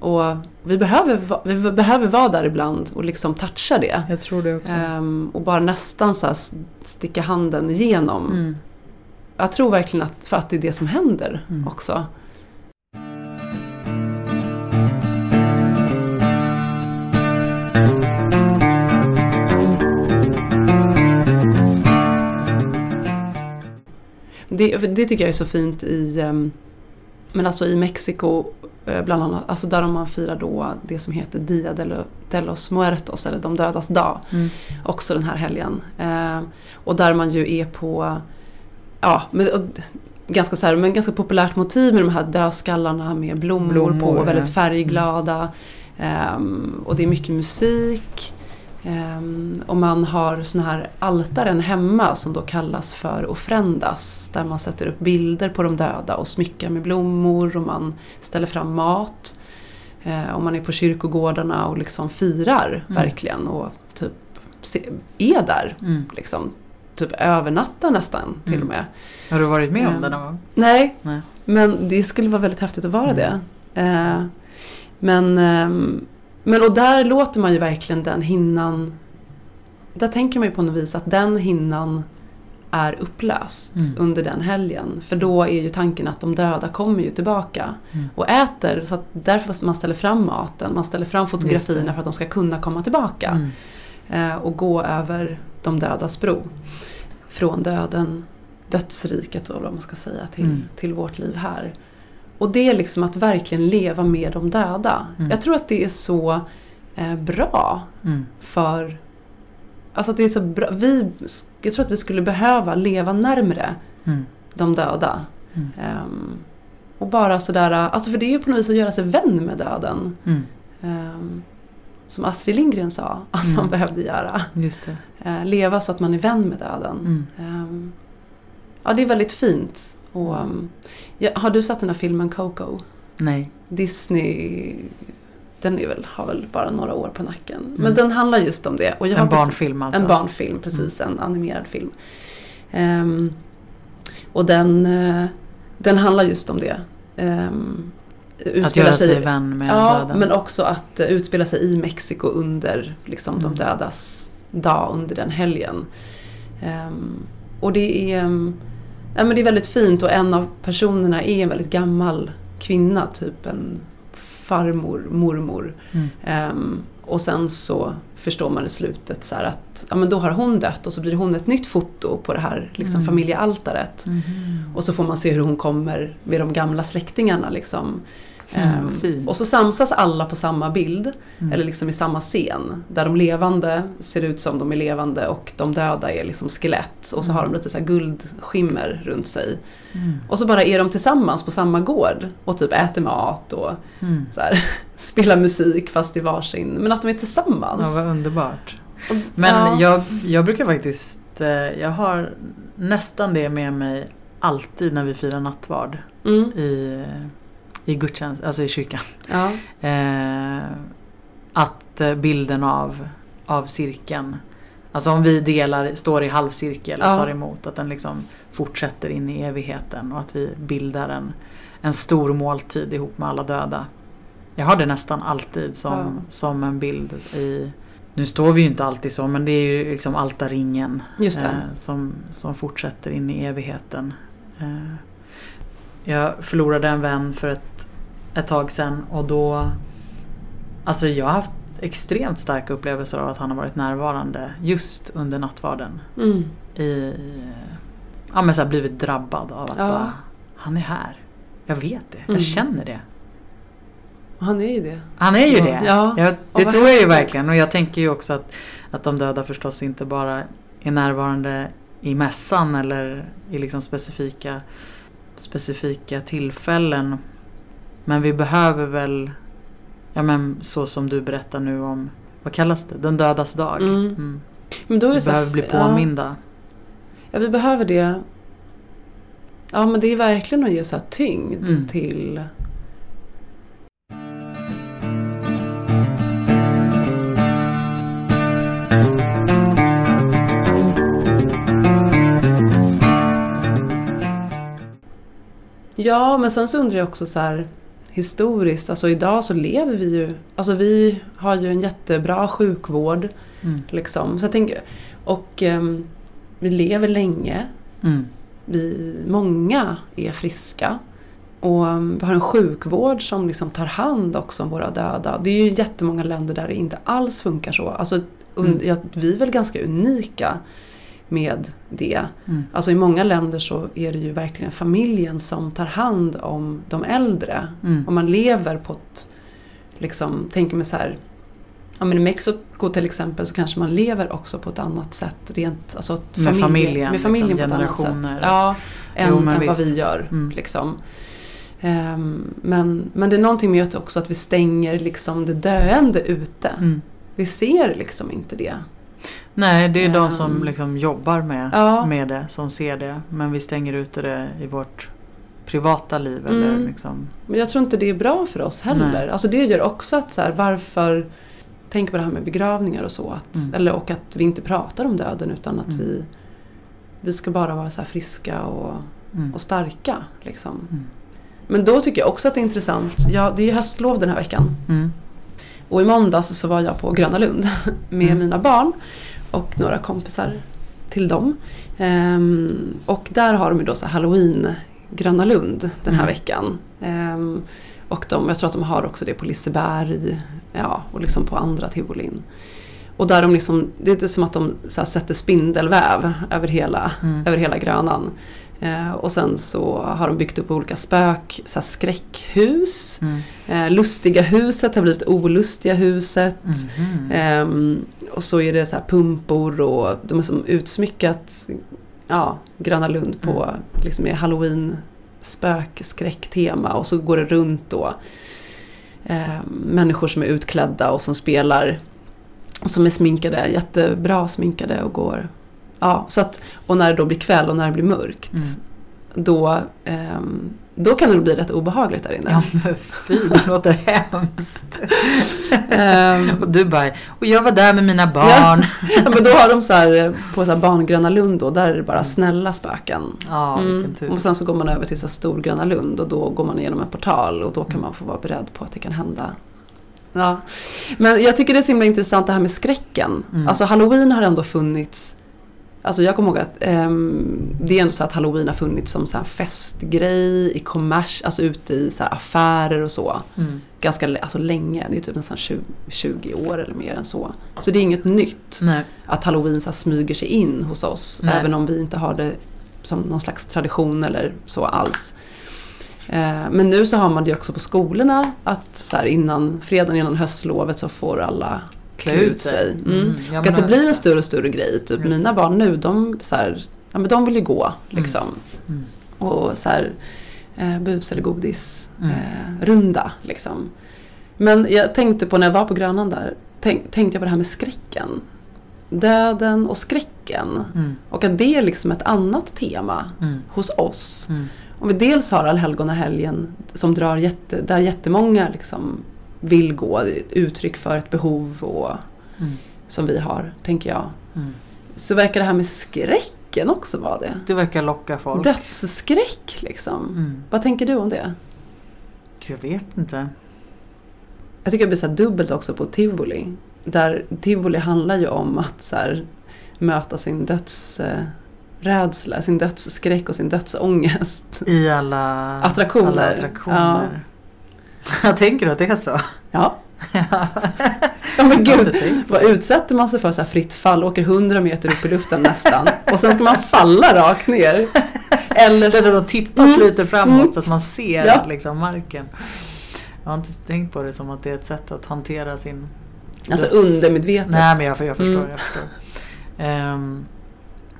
[SPEAKER 1] Och vi behöver, vi behöver vara där ibland och liksom toucha det.
[SPEAKER 2] Jag tror det också.
[SPEAKER 1] Ehm, och bara nästan så sticka handen igenom.
[SPEAKER 2] Mm.
[SPEAKER 1] Jag tror verkligen att, för att det är det som händer
[SPEAKER 2] Mm.
[SPEAKER 1] också. Det, det tycker jag är så fint i, ehm, men alltså i Mexiko eh, bland annat, alltså där man firar då det som heter Dia de lo- de los Muertos, eller de dödas dag
[SPEAKER 2] Mm.
[SPEAKER 1] också den här helgen. Eh, och där man ju är på, ja, med, och, ganska, så här, men ganska populärt motiv med de här dödskallarna med blommor,
[SPEAKER 2] Blommor,
[SPEAKER 1] på, väldigt färgglada. Ehm, och det är mycket musik. Ehm, och man har såna här altaren hemma som då kallas för ofrendas. Där man sätter upp bilder på de döda och smyckar med blommor och man ställer fram mat. Eh, och man är på kyrkogårdarna och liksom firar
[SPEAKER 2] Mm.
[SPEAKER 1] verkligen och typ är där.
[SPEAKER 2] Mm.
[SPEAKER 1] Liksom, typ övernattar nästan till
[SPEAKER 2] Mm.
[SPEAKER 1] och med.
[SPEAKER 2] Har du varit med om
[SPEAKER 1] Mm.
[SPEAKER 2] det någon gång?
[SPEAKER 1] Nej,
[SPEAKER 2] Nej.
[SPEAKER 1] men det skulle vara väldigt häftigt att vara
[SPEAKER 2] Mm.
[SPEAKER 1] det. Men, ehm, men och där låter man ju verkligen den hinnan Där tänker man ju på något vis att den hinnan är upplöst
[SPEAKER 2] Mm.
[SPEAKER 1] under den helgen. För då är ju tanken att de döda kommer ju tillbaka
[SPEAKER 2] Mm.
[SPEAKER 1] och äter. Så därför man ställer fram maten, man ställer fram fotografierna för att de ska kunna komma tillbaka.
[SPEAKER 2] Mm.
[SPEAKER 1] eh, och gå över de dödas bro. Från döden, dödsriket då, vad man ska säga, till,
[SPEAKER 2] Mm.
[SPEAKER 1] till vårt liv här. Och det är liksom att verkligen leva med de döda.
[SPEAKER 2] Mm.
[SPEAKER 1] Jag tror att det är så eh, bra
[SPEAKER 2] Mm.
[SPEAKER 1] för... Alltså att det är så bra. Vi, jag tror att vi skulle behöva leva närmre
[SPEAKER 2] Mm.
[SPEAKER 1] de döda.
[SPEAKER 2] Mm.
[SPEAKER 1] Ehm, och bara sådär, alltså för det är ju på något vis att göra sig vän med döden.
[SPEAKER 2] Mm.
[SPEAKER 1] Ehm, som Astrid Lindgren sa att
[SPEAKER 2] Mm.
[SPEAKER 1] man behövde göra.
[SPEAKER 2] Just det.
[SPEAKER 1] Eh, leva så att man är vän med döden.
[SPEAKER 2] Mm.
[SPEAKER 1] Ehm, ja, det är väldigt fint. Och, um, ja, har du sett den här filmen Coco?
[SPEAKER 2] Nej.
[SPEAKER 1] Disney, den är väl, har väl bara några år på nacken. Men
[SPEAKER 2] Mm.
[SPEAKER 1] den handlar just om det. Och jag
[SPEAKER 2] En barnfilm alltså?
[SPEAKER 1] En barnfilm, precis. En animerad film. Ehm, och den, eh, den handlar just om det. Um,
[SPEAKER 2] Att göra sig vän med
[SPEAKER 1] Ja,
[SPEAKER 2] döden?
[SPEAKER 1] men också att eh, utspela sig i Mexiko under liksom, de
[SPEAKER 2] Mm.
[SPEAKER 1] dödas dag under den helgen. Ehm, och det är, um, ja, men det är väldigt fint och en av personerna är en väldigt gammal kvinna, typ en farmor, mormor.
[SPEAKER 2] Mm.
[SPEAKER 1] Ehm, och sen så förstår man i slutet så att ja, men då har hon dött och så blir hon ett nytt foto på det här liksom,
[SPEAKER 2] Mm.
[SPEAKER 1] familjealtaret.
[SPEAKER 2] Mhm.
[SPEAKER 1] Och så får man se hur hon kommer med de gamla släktingarna. Liksom.
[SPEAKER 2] Mm,
[SPEAKER 1] och så samsas alla på samma bild,
[SPEAKER 2] Mm.
[SPEAKER 1] eller liksom i samma scen. Där de levande ser ut som de är levande och de döda är liksom skelett. Och så har de lite så här guldskimmer runt sig.
[SPEAKER 2] Mm.
[SPEAKER 1] Och så bara är de tillsammans på samma gård och typ äter mat och
[SPEAKER 2] Mm.
[SPEAKER 1] så här, spelar musik fast i varsin. Men att de är tillsammans.
[SPEAKER 2] Ja, vad underbart.
[SPEAKER 1] Och-
[SPEAKER 2] Men
[SPEAKER 1] ja.
[SPEAKER 2] jag, jag brukar faktiskt, eh, jag har nästan det med mig alltid när vi firar nattvard
[SPEAKER 1] Mm,
[SPEAKER 2] i, i gudstjänst, alltså i kyrkan.
[SPEAKER 1] ja.
[SPEAKER 2] Eh, att eh, bilden av, av cirkeln, alltså om vi delar, står i halvcirkel och
[SPEAKER 1] Ja.
[SPEAKER 2] tar emot, att den liksom fortsätter in i evigheten och att vi bildar en, en stor måltid ihop med alla döda. Jag har det nästan alltid som,
[SPEAKER 1] Ja.
[SPEAKER 2] som en bild i nu står vi ju inte alltid så men det är ju liksom altarringen
[SPEAKER 1] Just
[SPEAKER 2] eh, som, som fortsätter in i evigheten. Eh, jag förlorade en vän för ett, ett tag sedan och då Alltså jag har haft extremt starka upplevelser av att han har varit närvarande just under nattvarden.
[SPEAKER 1] Mm.
[SPEAKER 2] I, ja men så här blivit drabbad av att
[SPEAKER 1] Ja.
[SPEAKER 2] bara, han är här. Jag vet det, jag
[SPEAKER 1] Mm.
[SPEAKER 2] känner det.
[SPEAKER 1] Och han är ju det.
[SPEAKER 2] Han är ju
[SPEAKER 1] Ja.
[SPEAKER 2] det.
[SPEAKER 1] Ja.
[SPEAKER 2] Ja,
[SPEAKER 1] Och
[SPEAKER 2] det tror jag ju verkligen. Och jag tänker ju också att, att de döda förstås inte bara är närvarande i mässan eller i liksom specifika, specifika tillfällen. Men vi behöver väl, ja men så som du berättar nu om, vad kallas det? Den dödas dag.
[SPEAKER 1] Mm.
[SPEAKER 2] Mm.
[SPEAKER 1] Men då är
[SPEAKER 2] Vi
[SPEAKER 1] så
[SPEAKER 2] behöver bli
[SPEAKER 1] ja.
[SPEAKER 2] påminda.
[SPEAKER 1] Ja, vi behöver det. Ja, men det är verkligen att ge så här tyngd
[SPEAKER 2] Mm.
[SPEAKER 1] till... Ja, men sen så undrar jag också så här historiskt, alltså idag så lever vi ju, alltså vi har ju en jättebra sjukvård
[SPEAKER 2] Mm.
[SPEAKER 1] liksom. Så jag tänker, och ehm, vi lever länge,
[SPEAKER 2] Mm.
[SPEAKER 1] vi, många är friska. Och um, vi har en sjukvård som liksom tar hand också om våra döda. Det är ju jättemånga länder där det inte alls funkar så. Alltså,
[SPEAKER 2] Mm.
[SPEAKER 1] ja, vi är väl ganska unika med det.
[SPEAKER 2] Mm.
[SPEAKER 1] Alltså i många länder så är det ju verkligen familjen som tar hand om de äldre.
[SPEAKER 2] Mm.
[SPEAKER 1] Om man lever på ett, liksom, tänker mig så här, ja men i Mexiko till exempel så kanske man lever också på ett annat sätt rent, alltså ett
[SPEAKER 2] Med familjen,
[SPEAKER 1] med familjen
[SPEAKER 2] liksom,
[SPEAKER 1] på ett annat sätt. Ja, än,
[SPEAKER 2] Jo,
[SPEAKER 1] än vad vi gör.
[SPEAKER 2] Mm.
[SPEAKER 1] Liksom. Ehm, men, men det är någonting med också att vi stänger liksom det döende ute.
[SPEAKER 2] Mm.
[SPEAKER 1] Vi ser liksom inte det.
[SPEAKER 2] Nej, det är de
[SPEAKER 1] Ehm.
[SPEAKER 2] som liksom jobbar med,
[SPEAKER 1] Ja.
[SPEAKER 2] med det, som ser det. Men vi stänger ute det i vårt privata liv. Eller
[SPEAKER 1] Mm.
[SPEAKER 2] liksom.
[SPEAKER 1] Men jag tror inte det är bra för oss heller.
[SPEAKER 2] Nej.
[SPEAKER 1] Alltså det gör också att så här, varför Tänk på det här med begravningar och så. Att,
[SPEAKER 2] Mm.
[SPEAKER 1] eller, och att vi inte pratar om döden utan att
[SPEAKER 2] Mm.
[SPEAKER 1] vi, vi ska bara vara så friska och,
[SPEAKER 2] Mm.
[SPEAKER 1] och starka. Liksom.
[SPEAKER 2] Mm.
[SPEAKER 1] Men då tycker jag också att det är intressant. Ja, det är höstlov den här veckan.
[SPEAKER 2] Mm.
[SPEAKER 1] Och i måndags så var jag på Gröna Lund med mina barn och några kompisar till dem. Ehm, och där har de ju då så Halloween Gröna Lund den här
[SPEAKER 2] Mm.
[SPEAKER 1] veckan. Ehm, och de, jag tror att de har också det på Liseberg ja, och liksom på andra tivolin. Och där de liksom, det är som att de sätter spindelväv över hela,
[SPEAKER 2] Mm.
[SPEAKER 1] över hela Grönan. Eh, och sen så har de byggt upp olika spök, så skräckhus.
[SPEAKER 2] Mm.
[SPEAKER 1] Eh, lustiga huset har blivit olustiga huset. Ehm, och så är det så pumpor och de har som utsmyckat ja, Gröna Lund på
[SPEAKER 2] Mm.
[SPEAKER 1] liksom med halloween spökskräcktema och så går det runt då ehm, människor som är utklädda och som spelar som är sminkade, jättebra sminkade och går ja, så att, och när det då blir kväll och när det blir mörkt
[SPEAKER 2] Mm.
[SPEAKER 1] då, ehm, då kan det bli rätt obehagligt där inne.
[SPEAKER 2] Ja men fy, det låter hemskt.
[SPEAKER 1] Ehm,
[SPEAKER 2] Och du bara, och jag var där med mina barn.
[SPEAKER 1] Ja, men då har de så här, på så här barngröna Lund då, där är det bara snälla spöken.
[SPEAKER 2] Ja,
[SPEAKER 1] Mm.
[SPEAKER 2] tur.
[SPEAKER 1] Och sen så går man över till så här storgröna Lund och då går man igenom en portal och då kan man få vara beredd på att det kan hända. Ja. Men jag tycker det är så himla intressant det här med skräcken.
[SPEAKER 2] Mm.
[SPEAKER 1] Alltså halloween har ändå funnits Alltså jag kommer ihåg att ehm, det är ändå så att halloween har funnits som så festgrej i kommers, alltså ute i så affärer och så
[SPEAKER 2] Mm.
[SPEAKER 1] ganska alltså länge, det är typ nästan 20, 20 år eller mer än så. Så det är inget nytt
[SPEAKER 2] Nej.
[SPEAKER 1] att halloween så smyger sig in hos oss.
[SPEAKER 2] Nej.
[SPEAKER 1] Även om vi inte har det som någon slags tradition eller så alls. Eh, Men nu så har man det också på skolorna att så innan, fredagen innan höstlovet så får alla klä ut sig. Mm.
[SPEAKER 2] Mm. Ja,
[SPEAKER 1] och att det blir en större och större grej. Typ
[SPEAKER 2] Just
[SPEAKER 1] mina barn nu, de, så här, ja, men de vill ju gå liksom.
[SPEAKER 2] Mm.
[SPEAKER 1] Och så här, eh, bus eller godis
[SPEAKER 2] Mm.
[SPEAKER 1] eh, runda liksom. Men jag tänkte på när jag var på Grönan där, tänk, tänkte jag på det här med skräcken. Döden och skräcken.
[SPEAKER 2] Mm.
[SPEAKER 1] Och att det är liksom ett annat tema
[SPEAKER 2] Mm.
[SPEAKER 1] hos oss.
[SPEAKER 2] Mm.
[SPEAKER 1] Om vi dels har allhelgonahelgen som drar jätte, där jättemånga liksom vill gå, uttryck för ett behov och,
[SPEAKER 2] Mm.
[SPEAKER 1] som vi har, tänker jag.
[SPEAKER 2] Mm.
[SPEAKER 1] Så verkar det här med skräcken också vara det.
[SPEAKER 2] Det verkar locka folk.
[SPEAKER 1] Dödsskräck liksom.
[SPEAKER 2] Mm.
[SPEAKER 1] Vad tänker du om det?
[SPEAKER 2] Jag vet inte.
[SPEAKER 1] Jag tycker det blir så dubbelt också på tivoli. Där tivoli handlar ju om att så här, möta sin dödsrädsla, sin dödsskräck och sin dödsångest.
[SPEAKER 2] I alla
[SPEAKER 1] Attraktioner.
[SPEAKER 2] Alla attraktioner. Jag tänker att det är så.
[SPEAKER 1] Ja. ja men gud, vad utsätter man sig för så här fritt fall, åker 100 meter upp i luften nästan och sen ska man falla rakt ner. Eller
[SPEAKER 2] så att de tippas
[SPEAKER 1] Mm.
[SPEAKER 2] lite framåt
[SPEAKER 1] Mm.
[SPEAKER 2] så att man ser
[SPEAKER 1] Ja.
[SPEAKER 2] liksom marken. Jag har inte tänkt på det som att det är ett sätt att hantera sin...
[SPEAKER 1] Alltså
[SPEAKER 2] döds-
[SPEAKER 1] undermedvetet.
[SPEAKER 2] Nej men jag, jag förstår.
[SPEAKER 1] Mm.
[SPEAKER 2] Jag förstår. Ehm,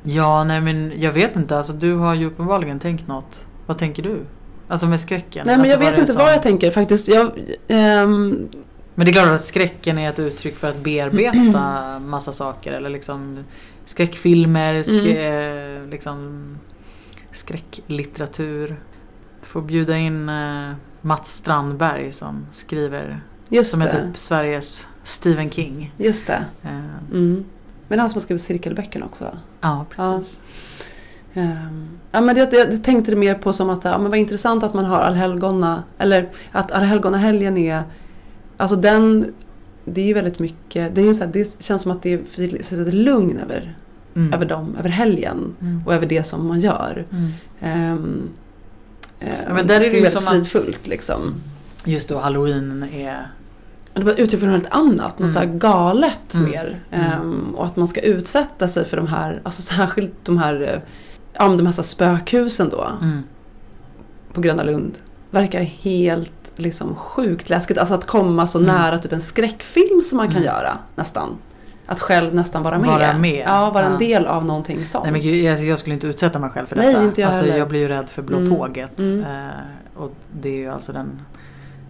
[SPEAKER 2] ja, nej men jag vet inte. Alltså du har ju uppenbarligen tänkt något. Vad tänker du? Alltså med skräcken.
[SPEAKER 1] Nej men
[SPEAKER 2] alltså,
[SPEAKER 1] jag vet
[SPEAKER 2] är
[SPEAKER 1] inte
[SPEAKER 2] som-
[SPEAKER 1] vad jag tänker faktiskt. Jag, ehm,
[SPEAKER 2] Men det är klart att skräcken är ett uttryck för att bearbeta massa saker. Eller liksom skräckfilmer, skrä,
[SPEAKER 1] Mm.
[SPEAKER 2] liksom skräcklitteratur. Får bjuda in eh, Mats Strandberg som skriver,
[SPEAKER 1] just
[SPEAKER 2] som är
[SPEAKER 1] det.
[SPEAKER 2] typ Sveriges Stephen King.
[SPEAKER 1] Just det.
[SPEAKER 2] Eh,
[SPEAKER 1] Mm. Men han som har skrivit cirkelböckerna också va?
[SPEAKER 2] ja, precis.
[SPEAKER 1] Ehm, ja, men det, jag tänkte det mer på som att ja, men vad intressant att man har allhelgona, eller att allhelgonahelgen är, alltså den, det är ju väldigt mycket, det, är ju så här, det känns som att det finns ett lugn över,
[SPEAKER 2] Mm.
[SPEAKER 1] över dem, över helgen
[SPEAKER 2] Mm.
[SPEAKER 1] och över det som man gör.
[SPEAKER 2] Mm.
[SPEAKER 1] Ehm, ehm,
[SPEAKER 2] Ja, men där är det ju
[SPEAKER 1] väldigt
[SPEAKER 2] som att-
[SPEAKER 1] fridfullt liksom.
[SPEAKER 2] Just då, halloween är...
[SPEAKER 1] Det var för något annat, något
[SPEAKER 2] Mm.
[SPEAKER 1] galet
[SPEAKER 2] Mm.
[SPEAKER 1] mer. Ehm, och att man ska utsätta sig för de här, alltså särskilt de här, eh, ja men de här så spökhusen då.
[SPEAKER 2] Mm.
[SPEAKER 1] på Gröna Lund verkar helt liksom sjukt läskigt. Alltså att komma så
[SPEAKER 2] Mm.
[SPEAKER 1] nära typ en skräckfilm som man kan
[SPEAKER 2] Mm.
[SPEAKER 1] göra nästan. Att själv nästan vara med.
[SPEAKER 2] Vara med,
[SPEAKER 1] Ja, vara
[SPEAKER 2] ja.
[SPEAKER 1] en del av någonting sånt.
[SPEAKER 2] Nej men gud, jag, jag skulle inte utsätta mig själv för
[SPEAKER 1] Nej,
[SPEAKER 2] detta.
[SPEAKER 1] inte jag
[SPEAKER 2] alltså,
[SPEAKER 1] heller.
[SPEAKER 2] jag blir ju rädd för blå
[SPEAKER 1] Mm.
[SPEAKER 2] tåget.
[SPEAKER 1] Mm.
[SPEAKER 2] Eh, och det är ju alltså den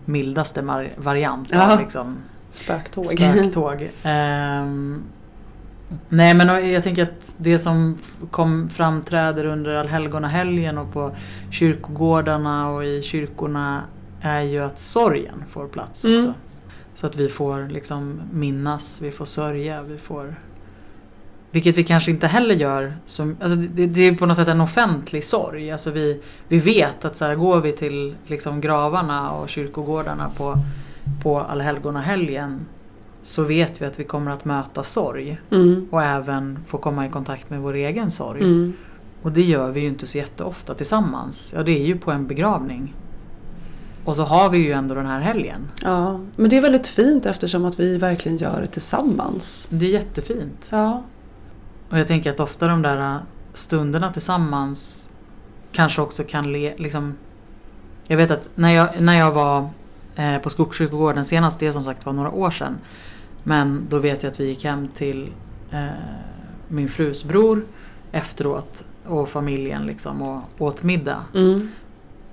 [SPEAKER 2] mildaste mar- variant
[SPEAKER 1] Ja.
[SPEAKER 2] av liksom,
[SPEAKER 1] Spöktåg.
[SPEAKER 2] spöktåg. Ehm, nej men jag tänker att det som kom framträder under allhelgonahelgen och på kyrkogårdarna och i kyrkorna är ju att sorgen får plats
[SPEAKER 1] Mm.
[SPEAKER 2] också. Så att vi får liksom minnas, vi får sörja, vi får vilket vi kanske inte heller gör. Som, alltså det, det är på något sätt en offentlig sorg. Alltså vi, vi vet att så här, går vi till liksom gravarna och kyrkogårdarna på, på allhelgonahelgen så vet vi att vi kommer att möta sorg
[SPEAKER 1] Mm.
[SPEAKER 2] och även få komma i kontakt med vår egen sorg.
[SPEAKER 1] Mm.
[SPEAKER 2] Och det gör vi ju inte så jätteofta tillsammans. Ja, det är ju på en begravning. Och så har vi ju ändå den här helgen.
[SPEAKER 1] Ja, men det är väldigt fint eftersom att vi verkligen gör det tillsammans.
[SPEAKER 2] Det är jättefint.
[SPEAKER 1] Ja.
[SPEAKER 2] Och jag tänker att ofta de där stunderna tillsammans kanske också kan le, liksom Jag vet att när jag, när jag var eh, på Skogskyrkogården senast, det som sagt var några år sedan. Men då vet jag att vi gick hem till eh, min frus bror efteråt och familjen liksom och åt middag.
[SPEAKER 1] Mm.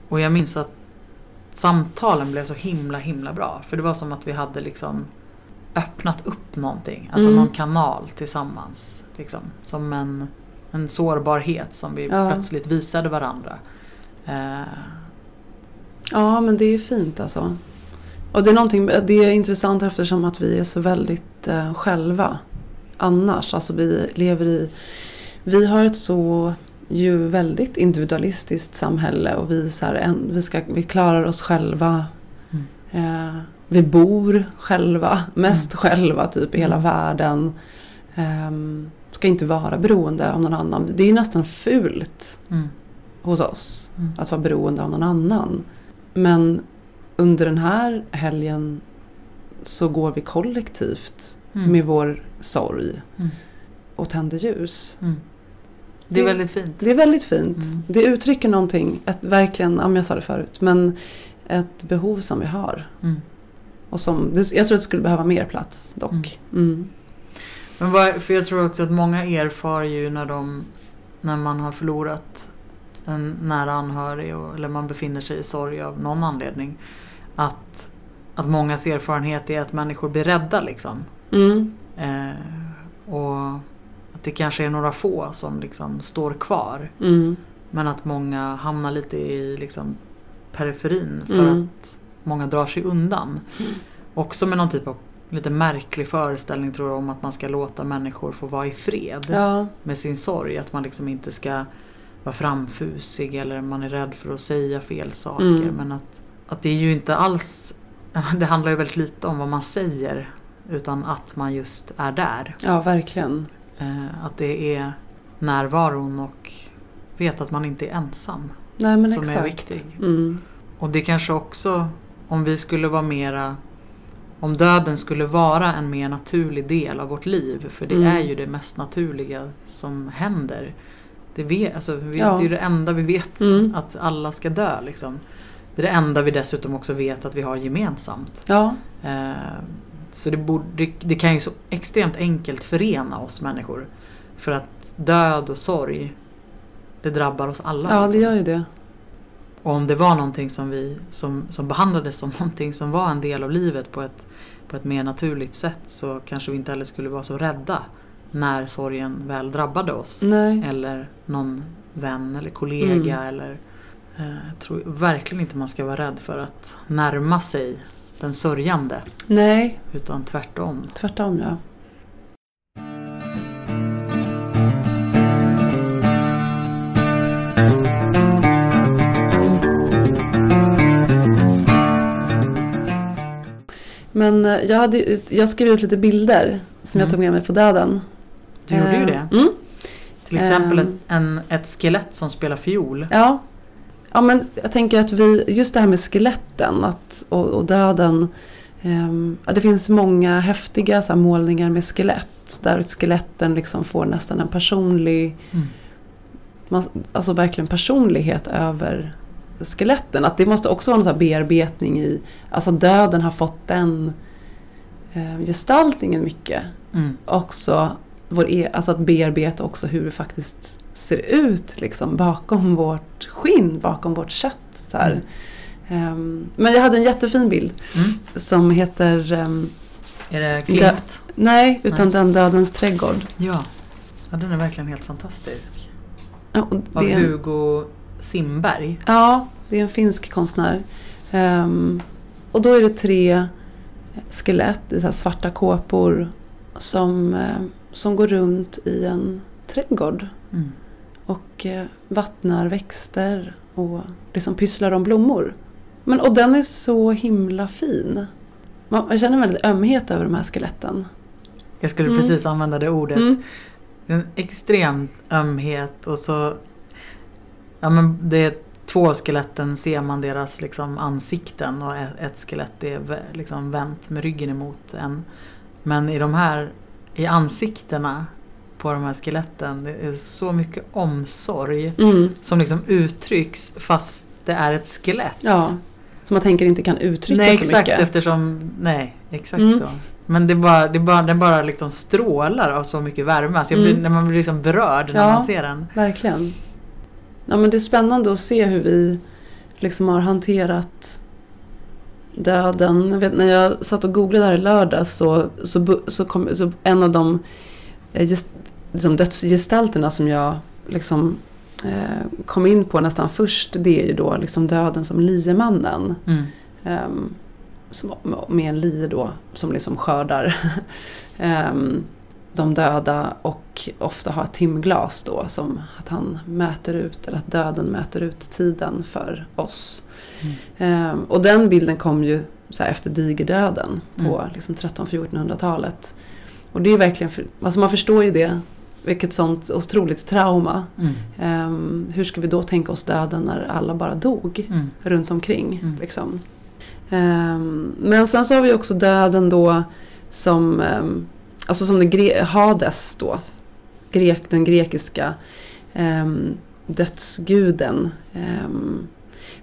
[SPEAKER 2] Och jag minns att samtalen blev så himla himla bra. För det var som att vi hade liksom öppnat upp någonting. Alltså
[SPEAKER 1] Mm.
[SPEAKER 2] någon kanal tillsammans. Liksom. Som en, en sårbarhet som vi
[SPEAKER 1] Ja.
[SPEAKER 2] plötsligt visade varandra. Eh,
[SPEAKER 1] Ja, men det är fint alltså. Och det är, någonting, det är intressant eftersom att vi är så väldigt eh, själva annars. Alltså vi lever i... Vi har ett så ju väldigt individualistiskt samhälle och vi, så här, en, vi, ska, vi klarar oss själva.
[SPEAKER 2] Mm.
[SPEAKER 1] Eh, vi bor själva, mest
[SPEAKER 2] Mm.
[SPEAKER 1] själva typ i hela
[SPEAKER 2] Mm.
[SPEAKER 1] världen. Ehm, ska inte vara beroende av någon annan. Det är nästan fult
[SPEAKER 2] mm,
[SPEAKER 1] hos oss
[SPEAKER 2] mm,
[SPEAKER 1] att vara beroende av någon annan. Men under den här helgen så går vi kollektivt
[SPEAKER 2] mm,
[SPEAKER 1] med vår sorg
[SPEAKER 2] mm,
[SPEAKER 1] och tänder ljus.
[SPEAKER 2] mm. Det är väldigt fint.
[SPEAKER 1] Det är väldigt fint.
[SPEAKER 2] Mm.
[SPEAKER 1] Det uttrycker någonting, ett, verkligen, ja, jag sa det förut, men ett behov som vi har.
[SPEAKER 2] Mm.
[SPEAKER 1] Och som, jag tror att det skulle behöva mer plats dock. Mm.
[SPEAKER 2] Men vad, för jag tror också att många erfar ju när de när man har förlorat en nära anhörig och, eller man befinner sig i sorg av någon anledning. Att, att mångas erfarenhet är att människor blir rädda liksom.
[SPEAKER 1] Mm.
[SPEAKER 2] Eh, och att det kanske är några få som liksom står kvar.
[SPEAKER 1] Mm.
[SPEAKER 2] Men att många hamnar lite i liksom periferin för
[SPEAKER 1] Mm.
[SPEAKER 2] att många drar sig undan. Också med någon typ av lite märklig föreställning tror jag om att man ska låta människor få vara i fred
[SPEAKER 1] Ja,
[SPEAKER 2] med sin sorg. Att man liksom inte ska vara framfusig eller man är rädd för att säga fel saker.
[SPEAKER 1] Mm.
[SPEAKER 2] Men att, att det är ju inte alls, det handlar ju väldigt lite om vad man säger. Utan att man just är där.
[SPEAKER 1] ja, verkligen.
[SPEAKER 2] Eh, att det är närvaron och vet att man inte är ensam.
[SPEAKER 1] Nej men
[SPEAKER 2] Som är
[SPEAKER 1] exakt.
[SPEAKER 2] viktig.
[SPEAKER 1] Mm.
[SPEAKER 2] Och det kanske också, om vi skulle vara mera om döden skulle vara en mer naturlig del av vårt liv, för det
[SPEAKER 1] Mm.
[SPEAKER 2] är ju det mest naturliga som händer. Det, vet, alltså, vi,
[SPEAKER 1] Ja.
[SPEAKER 2] det är ju det enda vi vet,
[SPEAKER 1] Mm.
[SPEAKER 2] att alla ska dö. Liksom. Det är det enda vi dessutom också vet att vi har gemensamt.
[SPEAKER 1] Ja,
[SPEAKER 2] Eh, så det, borde, det, kan ju så extremt enkelt förena oss människor. För att död och sorg, det drabbar oss alla.
[SPEAKER 1] ja det
[SPEAKER 2] liksom.
[SPEAKER 1] gör ju det.
[SPEAKER 2] Och om det var någonting som, vi, som, som behandlades som någonting som var en del av livet på ett, på ett mer naturligt sätt så kanske vi inte heller skulle vara så rädda när sorgen väl drabbade oss.
[SPEAKER 1] Nej.
[SPEAKER 2] Eller någon vän eller kollega
[SPEAKER 1] Mm.
[SPEAKER 2] eller jag tror verkligen inte man ska vara rädd för att närma sig den sörjande.
[SPEAKER 1] Nej,
[SPEAKER 2] Utan tvärtom.
[SPEAKER 1] tvärtom ja. Men eh, jag, hade, jag skrev ut lite bilder som jag
[SPEAKER 2] Mm.
[SPEAKER 1] tog med mig på döden.
[SPEAKER 2] Du gjorde ju
[SPEAKER 1] Eh,
[SPEAKER 2] det.
[SPEAKER 1] Mm,
[SPEAKER 2] Till exempel ett, en, ett skelett som spelar fiol.
[SPEAKER 1] ja. Ja, men jag tänker att vi, just det här med skeletten att, och, och döden. ja, det finns många häftiga så här, målningar med skelett. Där skeletten liksom får nästan en personlig,
[SPEAKER 2] Mm.
[SPEAKER 1] man, alltså verkligen personlighet över skeletten. Att det måste också vara en så bearbetning i, alltså döden har fått den eh, gestaltningen mycket.
[SPEAKER 2] Mm.
[SPEAKER 1] också vår e- alltså att bearbeta också hur det faktiskt ser ut liksom, bakom vårt skinn, bakom vårt kött. Så här. Ehm, men jag hade en jättefin bild
[SPEAKER 2] Mm.
[SPEAKER 1] som heter ehm,
[SPEAKER 2] Är det klippt?
[SPEAKER 1] Nej, utan
[SPEAKER 2] Nej.
[SPEAKER 1] Den dödens trädgård.
[SPEAKER 2] Ja. ja. Den är verkligen helt fantastisk.
[SPEAKER 1] Ja, och
[SPEAKER 2] Av
[SPEAKER 1] en,
[SPEAKER 2] Hugo Simberg.
[SPEAKER 1] ja, det är en finsk konstnär. Ehm, och då är det tre skelett i så svarta kåpor som, eh, som går runt i en trädgård.
[SPEAKER 2] Mm.
[SPEAKER 1] Och eh, vattnar växter och liksom pysslar om blommor. Men, och den är så himla fin. Man, jag känner en väldigt ömhet över de här skeletten.
[SPEAKER 2] Jag skulle
[SPEAKER 1] Mm.
[SPEAKER 2] precis använda det ordet.
[SPEAKER 1] Mm.
[SPEAKER 2] En extrem ömhet och så... Ja men det är två av skeletten ser man deras liksom ansikten och ett, ett skelett är liksom vänt med ryggen emot en. Men i de här, i ansiktena på de här skeletten, det är så mycket omsorg
[SPEAKER 1] Mm.
[SPEAKER 2] som liksom uttrycks fast det är ett skelett.
[SPEAKER 1] Ja, som man tänker inte kan uttrycka
[SPEAKER 2] nej,
[SPEAKER 1] så
[SPEAKER 2] exakt
[SPEAKER 1] mycket.
[SPEAKER 2] eftersom, nej, exakt
[SPEAKER 1] Mm.
[SPEAKER 2] så. Men det bara, det bara, den bara liksom strålar av så mycket värme. Alltså jag blir,
[SPEAKER 1] Mm.
[SPEAKER 2] när man blir liksom berörd när
[SPEAKER 1] Ja.
[SPEAKER 2] man ser den.
[SPEAKER 1] Verkligen. Ja, men det är spännande att se hur vi liksom har hanterat döden. Jag vet, när jag satt och googlade här i lördags så, så, så kom så en av de eh, liksom dödsgestalterna som jag liksom, eh, kom in på nästan först. Det är ju då liksom döden som liemannen.
[SPEAKER 2] Mm.
[SPEAKER 1] Ehm, som, med en lie då som liksom skördar ehm, de döda och ofta har ett timglas då som att han mäter ut, eller att döden mäter ut tiden för oss.
[SPEAKER 2] Mm.
[SPEAKER 1] Ehm, och den bilden kom ju så efter digerdöden på
[SPEAKER 2] Mm.
[SPEAKER 1] liksom 1300-1400-talet. Och det är verkligen, för, alltså man förstår ju det, vilket sånt otroligt trauma.
[SPEAKER 2] Mm.
[SPEAKER 1] Ehm, hur ska vi då tänka oss döden när alla bara dog?
[SPEAKER 2] Mm.
[SPEAKER 1] runt omkring.
[SPEAKER 2] Mm.
[SPEAKER 1] Liksom. Ehm, men sen så har vi också döden då som, ehm, alltså som den gre- Hades då. Grek, den grekiska dödsguden.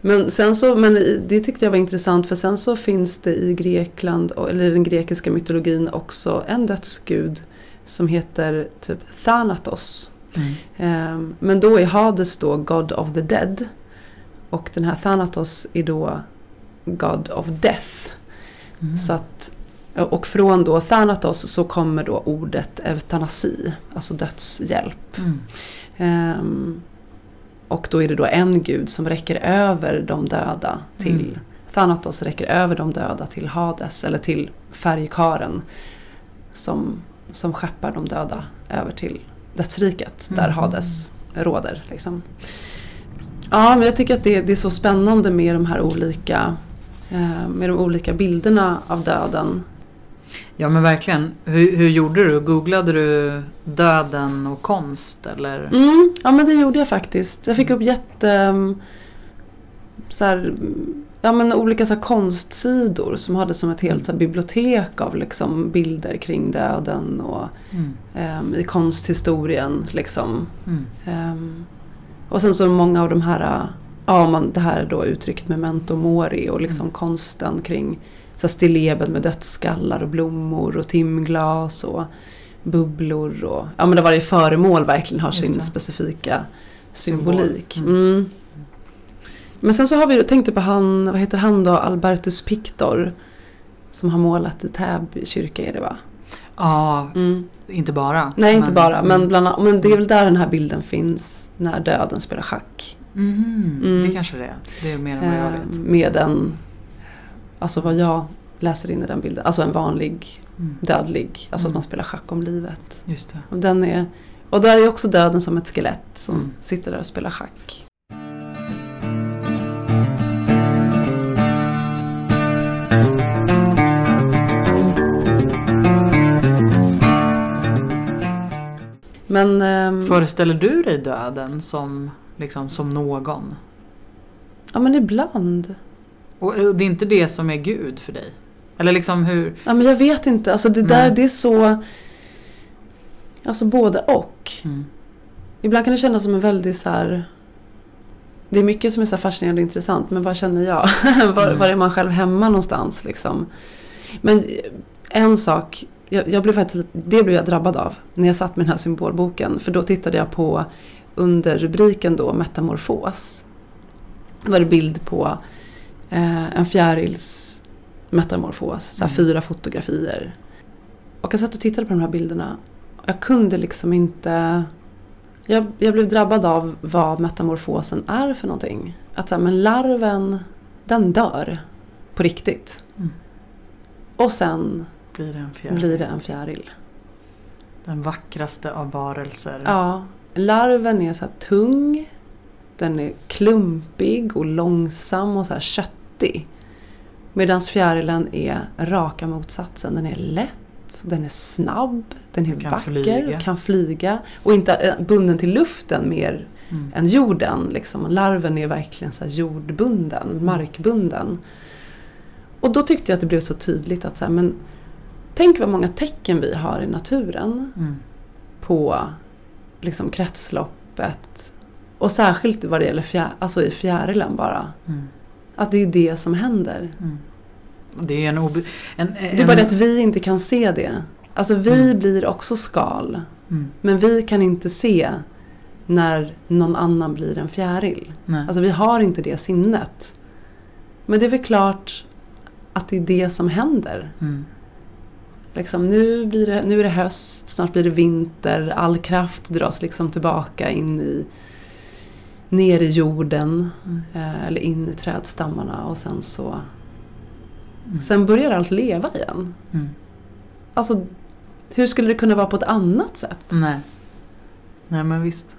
[SPEAKER 1] Men sen så, men det tyckte jag var intressant för sen så finns det i Grekland, eller den grekiska mytologin också en dödsgud som heter typ Thanatos.
[SPEAKER 2] Mm.
[SPEAKER 1] Ehm, Men då är Hades då God of the Dead. Och den här Thanatos är då God of Death.
[SPEAKER 2] Mm.
[SPEAKER 1] Så att, och från då Thanatos så kommer då ordet eutanasi, alltså dödshjälp.
[SPEAKER 2] Mm.
[SPEAKER 1] Ehm, och då är det då en gud som räcker över de döda till
[SPEAKER 2] Mm.
[SPEAKER 1] Thanatos räcker över de döda till Hades eller till färgkaren som, som skeppar de döda över till dödsriket där
[SPEAKER 2] Mm.
[SPEAKER 1] Hades råder. Liksom. Ja, men jag tycker att det, det är så spännande med de här olika eh, med de olika bilderna av döden.
[SPEAKER 2] Ja men verkligen. Hur, hur gjorde du? Googlade du döden och konst eller?
[SPEAKER 1] Mm, ja men det gjorde jag faktiskt. Jag fick upp jätte... mm, Så här, mm, ja, men olika så konstsidor som hade som ett helt så bibliotek av liksom, bilder kring döden och
[SPEAKER 2] Mm.
[SPEAKER 1] ehm, i konsthistorien. Liksom.
[SPEAKER 2] Mm.
[SPEAKER 1] Ehm, och sen så många av de här ja, man, det här då uttrycket memento mori och liksom
[SPEAKER 2] Mm.
[SPEAKER 1] konsten kring så stilleben med dödsskallar och blommor och timglas och bubblor. Och, ja men där varje föremål verkligen har
[SPEAKER 2] Just
[SPEAKER 1] sin
[SPEAKER 2] det.
[SPEAKER 1] specifika symbolik.
[SPEAKER 2] Symbol.
[SPEAKER 1] Mm. Men sen så har vi, tänkte på han, vad heter han då, Albertus Pictor. Som har målat i Täby kyrka är det va?
[SPEAKER 2] Ja,
[SPEAKER 1] Mm.
[SPEAKER 2] inte bara.
[SPEAKER 1] Nej inte bara, men,
[SPEAKER 2] mm.
[SPEAKER 1] bland, annat- men det är väl där den här bilden finns när döden spelar schack.
[SPEAKER 2] Mhm,
[SPEAKER 1] Mm.
[SPEAKER 2] Det kanske det är. Det är mer än vad jag
[SPEAKER 1] Eh,
[SPEAKER 2] vet.
[SPEAKER 1] med en, alltså vad jag läser in i den bilden, alltså en vanlig
[SPEAKER 2] Mm.
[SPEAKER 1] dödlig, alltså
[SPEAKER 2] Mm.
[SPEAKER 1] att man spelar schack om livet.
[SPEAKER 2] Just det.
[SPEAKER 1] Och, den är, och där är också döden som ett skelett som
[SPEAKER 2] Mm.
[SPEAKER 1] sitter där och spelar schack. Men ehm,
[SPEAKER 2] Föreställer du dig döden som, liksom, som någon?
[SPEAKER 1] ja men ibland.
[SPEAKER 2] Och och det är inte det som är Gud för dig? Eller liksom hur...
[SPEAKER 1] Ja men jag vet inte, alltså det där
[SPEAKER 2] Nej.
[SPEAKER 1] det är så, alltså både och.
[SPEAKER 2] Mm.
[SPEAKER 1] Ibland kan det kännas som en väldigt så här. Det är mycket som är så här fascinerande och intressant men vad känner jag? var,
[SPEAKER 2] Mm.
[SPEAKER 1] var är man själv hemma någonstans liksom? Men en sak, jag, jag blev faktiskt, det blev jag drabbad av när jag satt med den här symbolboken. För då tittade jag på under rubriken då metamorfos. Då var det bild på eh, en fjärils metamorfos, så här
[SPEAKER 2] Mm.
[SPEAKER 1] fyra fotografier. Och jag satt och tittade på de här bilderna. Jag kunde liksom inte jag, jag blev drabbad av vad metamorfosen är för någonting. Att så här, men larven, den dör på riktigt.
[SPEAKER 2] Mm.
[SPEAKER 1] Och sen
[SPEAKER 2] Blir det en fjäril?
[SPEAKER 1] blir det en fjäril.
[SPEAKER 2] Den vackraste av varelser.
[SPEAKER 1] Ja, larven är så tung. Den är klumpig och långsam och så här köttig. Medan fjärilen är raka motsatsen. Den är lätt, den är snabb, den är
[SPEAKER 2] Kan
[SPEAKER 1] vacker,
[SPEAKER 2] flyga.
[SPEAKER 1] kan flyga. Och inte eh, bunden till luften mer
[SPEAKER 2] Mm.
[SPEAKER 1] än jorden. Liksom. Larven är verkligen så jordbunden, markbunden. Och då tyckte jag att det blev så tydligt att så här, men tänk vad många tecken vi har i naturen
[SPEAKER 2] Mm.
[SPEAKER 1] på liksom kretsloppet. Och särskilt vad det gäller fjär, alltså i fjärilen bara.
[SPEAKER 2] Mm.
[SPEAKER 1] Att det är det som händer.
[SPEAKER 2] Mm. Det är en, obe... en, en...
[SPEAKER 1] Det är bara det att vi inte kan se det. Alltså vi
[SPEAKER 2] Mm.
[SPEAKER 1] blir också skal.
[SPEAKER 2] Mm.
[SPEAKER 1] Men vi kan inte se när någon annan blir en fjäril.
[SPEAKER 2] Nej.
[SPEAKER 1] Alltså vi har inte det sinnet. Men det är väl klart att det är det som händer. Liksom, nu, blir det, nu är det höst, snart blir det vinter, all kraft dras liksom tillbaka in i ner i jorden
[SPEAKER 2] Mm.
[SPEAKER 1] eller in i trädstammarna och sen så
[SPEAKER 2] Mm.
[SPEAKER 1] sen börjar allt leva igen.
[SPEAKER 2] Mm.
[SPEAKER 1] Alltså hur skulle det kunna vara på ett annat sätt?
[SPEAKER 2] Nej. Nej men visst.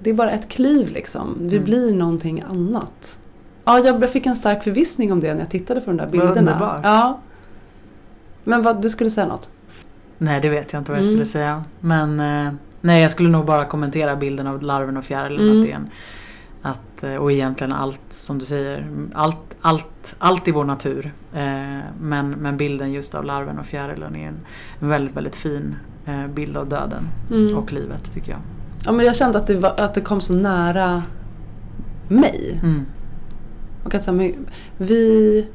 [SPEAKER 1] Det är bara ett kliv liksom. Vi
[SPEAKER 2] Mm.
[SPEAKER 1] blir någonting annat. Ja, jag fick en stark förvissning om det när jag tittade på de där bilderna.
[SPEAKER 2] underbart.
[SPEAKER 1] Ja. Men vad, du skulle säga något?
[SPEAKER 2] Nej det vet jag inte vad jag
[SPEAKER 1] Mm.
[SPEAKER 2] skulle säga. Men eh, nej jag skulle nog bara kommentera bilden av larven och fjärilen.
[SPEAKER 1] Mm.
[SPEAKER 2] Att det är en, att, eh, och egentligen allt som du säger. Allt, allt, allt i vår natur. Eh, men, men bilden just av larven och fjärilen är en, väldigt väldigt fin bild av döden
[SPEAKER 1] Mm.
[SPEAKER 2] och livet tycker jag.
[SPEAKER 1] Ja, men jag kände att det, var, att det kom så nära mig.
[SPEAKER 2] Mm.
[SPEAKER 1] Och att så här, vi...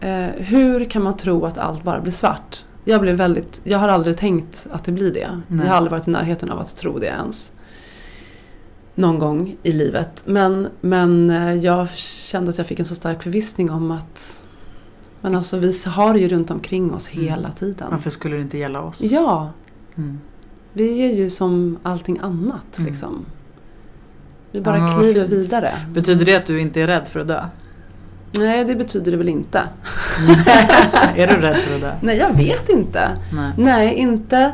[SPEAKER 1] Eh, hur kan man tro att allt bara blir svart? Jag, blev väldigt, jag har aldrig tänkt att det blir det.
[SPEAKER 2] Nej.
[SPEAKER 1] Jag har aldrig varit i närheten av att tro det ens. Någon gång i livet. Men, men eh, jag kände att jag fick en så stark förvissning om att men alltså, vi har det ju runt omkring oss
[SPEAKER 2] Mm.
[SPEAKER 1] hela tiden.
[SPEAKER 2] Varför skulle det inte gälla oss?
[SPEAKER 1] Ja,
[SPEAKER 2] Mm.
[SPEAKER 1] vi är ju som allting annat.
[SPEAKER 2] Mm.
[SPEAKER 1] Liksom. Vi
[SPEAKER 2] Ja,
[SPEAKER 1] bara
[SPEAKER 2] vad
[SPEAKER 1] kliver
[SPEAKER 2] fint.
[SPEAKER 1] vidare.
[SPEAKER 2] Betyder det att du inte är rädd för att dö?
[SPEAKER 1] Nej, det betyder det väl inte.
[SPEAKER 2] är du rädd för att dö?
[SPEAKER 1] Nej, jag vet inte.
[SPEAKER 2] Nej.
[SPEAKER 1] Nej, inte,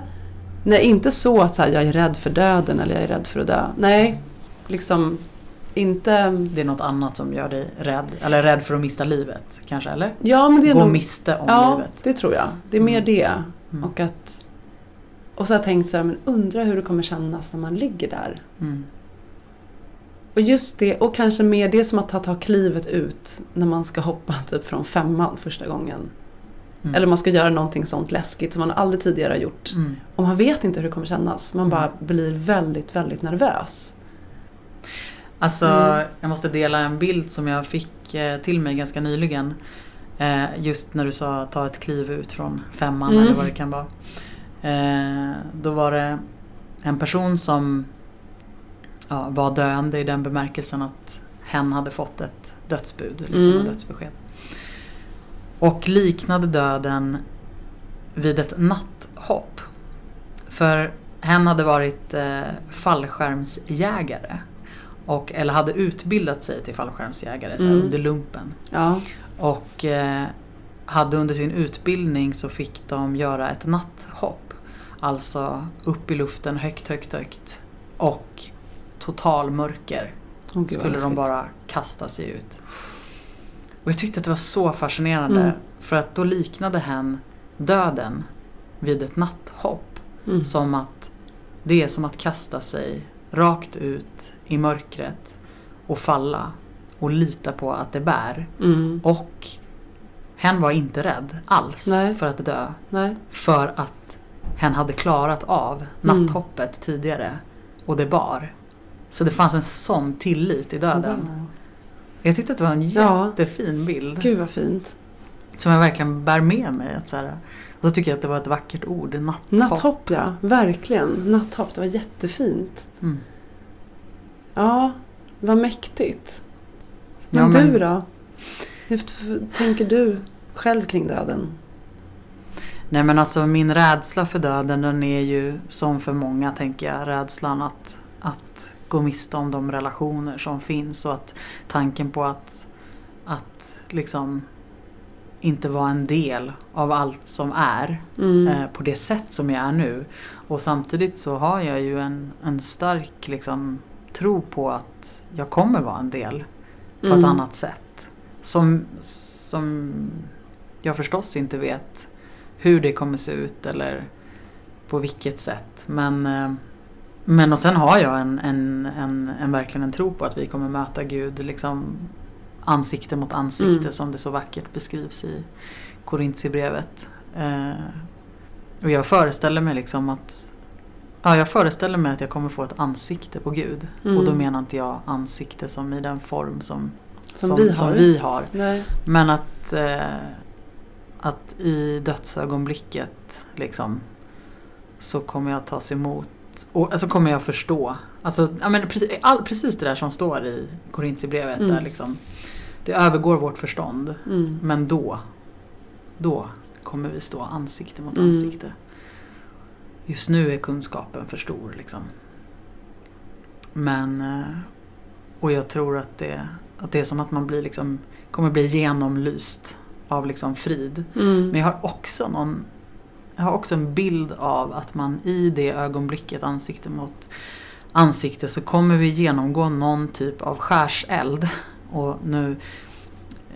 [SPEAKER 1] nej, inte så att så här, jag är rädd för döden eller jag är rädd för att dö. Nej, liksom inte...
[SPEAKER 2] Det är något annat som gör dig rädd. Eller rädd för att mista livet kanske, eller?
[SPEAKER 1] Ja, men det är
[SPEAKER 2] Gå
[SPEAKER 1] nog...
[SPEAKER 2] miste om
[SPEAKER 1] Ja,
[SPEAKER 2] livet.
[SPEAKER 1] det tror jag. Det är mer
[SPEAKER 2] Mm.
[SPEAKER 1] det.
[SPEAKER 2] Mm.
[SPEAKER 1] Och att... Och så har jag tänkt så här, men undrar hur det kommer kännas när man ligger där.
[SPEAKER 2] Mm.
[SPEAKER 1] Och just det, och kanske mer det som att ta, ta klivet ut när man ska hoppa typ från femman första gången.
[SPEAKER 2] Mm.
[SPEAKER 1] Eller man ska göra någonting sånt läskigt som man aldrig tidigare har gjort.
[SPEAKER 2] Mm.
[SPEAKER 1] Och man vet inte hur det kommer kännas. Man
[SPEAKER 2] Mm.
[SPEAKER 1] bara blir väldigt, väldigt nervös.
[SPEAKER 2] Alltså,
[SPEAKER 1] Mm.
[SPEAKER 2] jag måste dela en bild som jag fick eh, till mig ganska nyligen. Eh, just när du sa ta ett kliv ut från femman
[SPEAKER 1] Mm.
[SPEAKER 2] eller vad det kan vara. Eh, då var det en person som ja, var döende i den bemärkelsen att hen hade fått ett dödsbud, liksom
[SPEAKER 1] Mm.
[SPEAKER 2] ett dödsbesked. Och liknade döden vid ett natthopp. För hen hade varit eh, fallskärmsjägare. Och, eller hade utbildat sig till fallskärmsjägare så
[SPEAKER 1] Mm.
[SPEAKER 2] under lumpen.
[SPEAKER 1] Ja.
[SPEAKER 2] Och eh, hade under sin utbildning så fick de göra ett natthopp. Alltså upp i luften högt, högt, högt. Och total mörker
[SPEAKER 1] vad
[SPEAKER 2] skulle de bara kasta sig ut. Och jag tyckte att det var så fascinerande.
[SPEAKER 1] Mm.
[SPEAKER 2] För att då liknade hen döden vid ett natthopp.
[SPEAKER 1] Mm.
[SPEAKER 2] Som att det är som att kasta sig rakt ut i mörkret och falla och lita på att det bär.
[SPEAKER 1] Mm.
[SPEAKER 2] Och hen var inte rädd alls
[SPEAKER 1] Nej.
[SPEAKER 2] för att dö.
[SPEAKER 1] Nej.
[SPEAKER 2] För att hen hade klarat av natthoppet tidigare. Och det bar. Så det fanns en sån tillit i döden.
[SPEAKER 1] Wow.
[SPEAKER 2] Jag tyckte att det var en
[SPEAKER 1] Ja.
[SPEAKER 2] jättefin bild.
[SPEAKER 1] Gud vad fint.
[SPEAKER 2] Som jag verkligen bär med mig. Att så här, och så tycker jag att det var ett vackert ord. Natthopp.
[SPEAKER 1] Natthopp ja, verkligen. Natthopp, det var jättefint.
[SPEAKER 2] Mm.
[SPEAKER 1] Ja, vad mäktigt.
[SPEAKER 2] Ja,
[SPEAKER 1] Men,
[SPEAKER 2] men-
[SPEAKER 1] du då? Hur tänker du själv kring döden?
[SPEAKER 2] Nej men alltså min rädsla för döden den är ju som för många tänker jag rädslan att gå miste om de relationer som finns och att tanken på att, att liksom inte vara en del av allt som är
[SPEAKER 1] Mm.
[SPEAKER 2] eh, på det sätt som jag är nu. Och samtidigt så har jag ju en, en stark liksom, tro på att jag kommer vara en del på
[SPEAKER 1] Mm.
[SPEAKER 2] ett annat sätt. Som, som jag förstås inte vet hur det kommer se ut eller på vilket sätt. Men, eh, men och sen har jag en, en, en, en verkligen en tro på att vi kommer möta Gud liksom ansikte mot ansikte
[SPEAKER 1] Mm.
[SPEAKER 2] som det så vackert beskrivs i Korintierbrevet. Eh, och jag föreställer mig liksom att Ja, jag föreställer mig att jag kommer få ett ansikte på Gud.
[SPEAKER 1] Mm.
[SPEAKER 2] Och då menar inte jag ansikte som i den form som,
[SPEAKER 1] Som vi har.
[SPEAKER 2] Som vi har. Men att, eh, att i dödsögonblicket liksom så kommer jag tas emot och alltså kommer jag förstå. Alltså, ja, men precis, all, precis det där som står i Korintierbrevet.
[SPEAKER 1] Mm.
[SPEAKER 2] Där liksom, det övergår vårt förstånd.
[SPEAKER 1] Mm.
[SPEAKER 2] Men då, då kommer vi stå ansikte mot
[SPEAKER 1] Mm.
[SPEAKER 2] ansikte. Just nu är kunskapen för stor liksom. Men, eh, och jag tror att det, att det är som att man blir liksom, kommer bli genomlyst av liksom frid.
[SPEAKER 1] Mm.
[SPEAKER 2] Men jag har också någon jag har också en bild av att man i det ögonblicket ansikte mot ansikte så kommer vi genomgå någon typ av skärseld. Och nu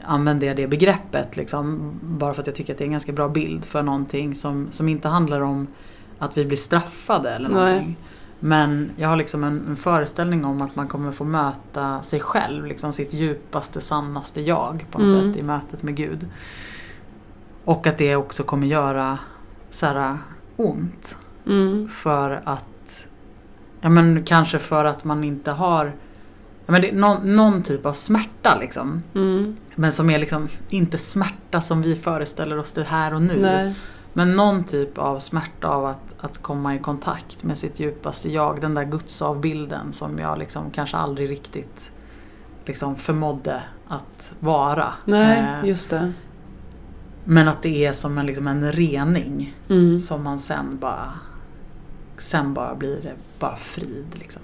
[SPEAKER 2] använder jag det begreppet liksom, bara för att jag tycker att det är en ganska bra bild för någonting som, som inte handlar om att vi blir straffade eller
[SPEAKER 1] Nej.
[SPEAKER 2] någonting. Men jag har liksom en, en föreställning om att man kommer få möta sig själv, liksom sitt djupaste, sannaste jag på något
[SPEAKER 1] Mm.
[SPEAKER 2] sätt i mötet med Gud. Och att det också kommer göra så här, ont.
[SPEAKER 1] Mm.
[SPEAKER 2] För att, ja men kanske för att man inte har, ja men det är någon, någon typ av smärta liksom.
[SPEAKER 1] Mm.
[SPEAKER 2] Men som är liksom inte smärta som vi föreställer oss det här och nu.
[SPEAKER 1] Nej.
[SPEAKER 2] Men någon typ av smärta av att, att komma i kontakt med sitt djupaste jag. Den där gudsavbilden som jag liksom kanske aldrig riktigt liksom förmådde att vara.
[SPEAKER 1] Nej,
[SPEAKER 2] Eh,
[SPEAKER 1] just det.
[SPEAKER 2] Men att det är som en, liksom en rening.
[SPEAKER 1] Mm.
[SPEAKER 2] Som man sen bara Sen bara blir det bara frid liksom.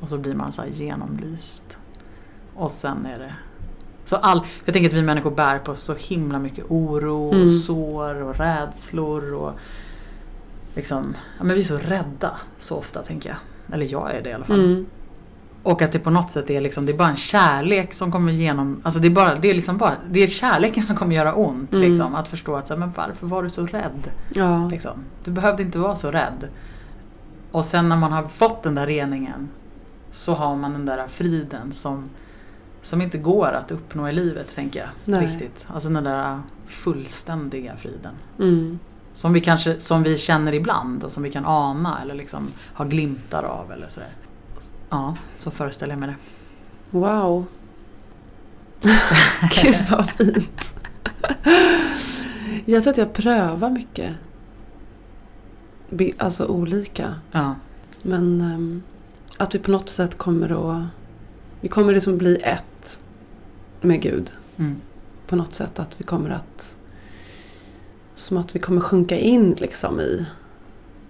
[SPEAKER 2] Och så blir man så här genomlyst. Och sen är det så all, jag tänker att vi människor bär på så himla mycket oro
[SPEAKER 1] Mm.
[SPEAKER 2] och sår och rädslor och liksom, ja men vi är så rädda så ofta tänker jag. Eller jag är det i alla fall.
[SPEAKER 1] Mm.
[SPEAKER 2] Och att det på något sätt är liksom, det är bara en kärlek som kommer igenom, alltså det är bara, det är liksom bara, det är kärleken som kommer göra ont
[SPEAKER 1] Mm.
[SPEAKER 2] liksom. Att förstå att så här, men varför var du så rädd?
[SPEAKER 1] Ja.
[SPEAKER 2] Liksom. Du behövde inte vara så rädd. Och sen när man har fått den där reningen så har man den där friden som, som inte går att uppnå i livet, tänker jag.
[SPEAKER 1] Nej.
[SPEAKER 2] Riktigt. Alltså den där fullständiga friden.
[SPEAKER 1] Mm.
[SPEAKER 2] Som vi, kanske, som vi känner ibland och som vi kan ana eller liksom har glimtar av eller sådär. Ja, så föreställer jag mig det.
[SPEAKER 1] Wow. Gud vad fint. Jag tror att jag prövar mycket. Alltså olika.
[SPEAKER 2] Ja.
[SPEAKER 1] Men ehm, att vi på något sätt kommer att... Vi kommer liksom bli ett med Gud.
[SPEAKER 2] Mm.
[SPEAKER 1] På något sätt att vi kommer att... Som att vi kommer sjunka in liksom i,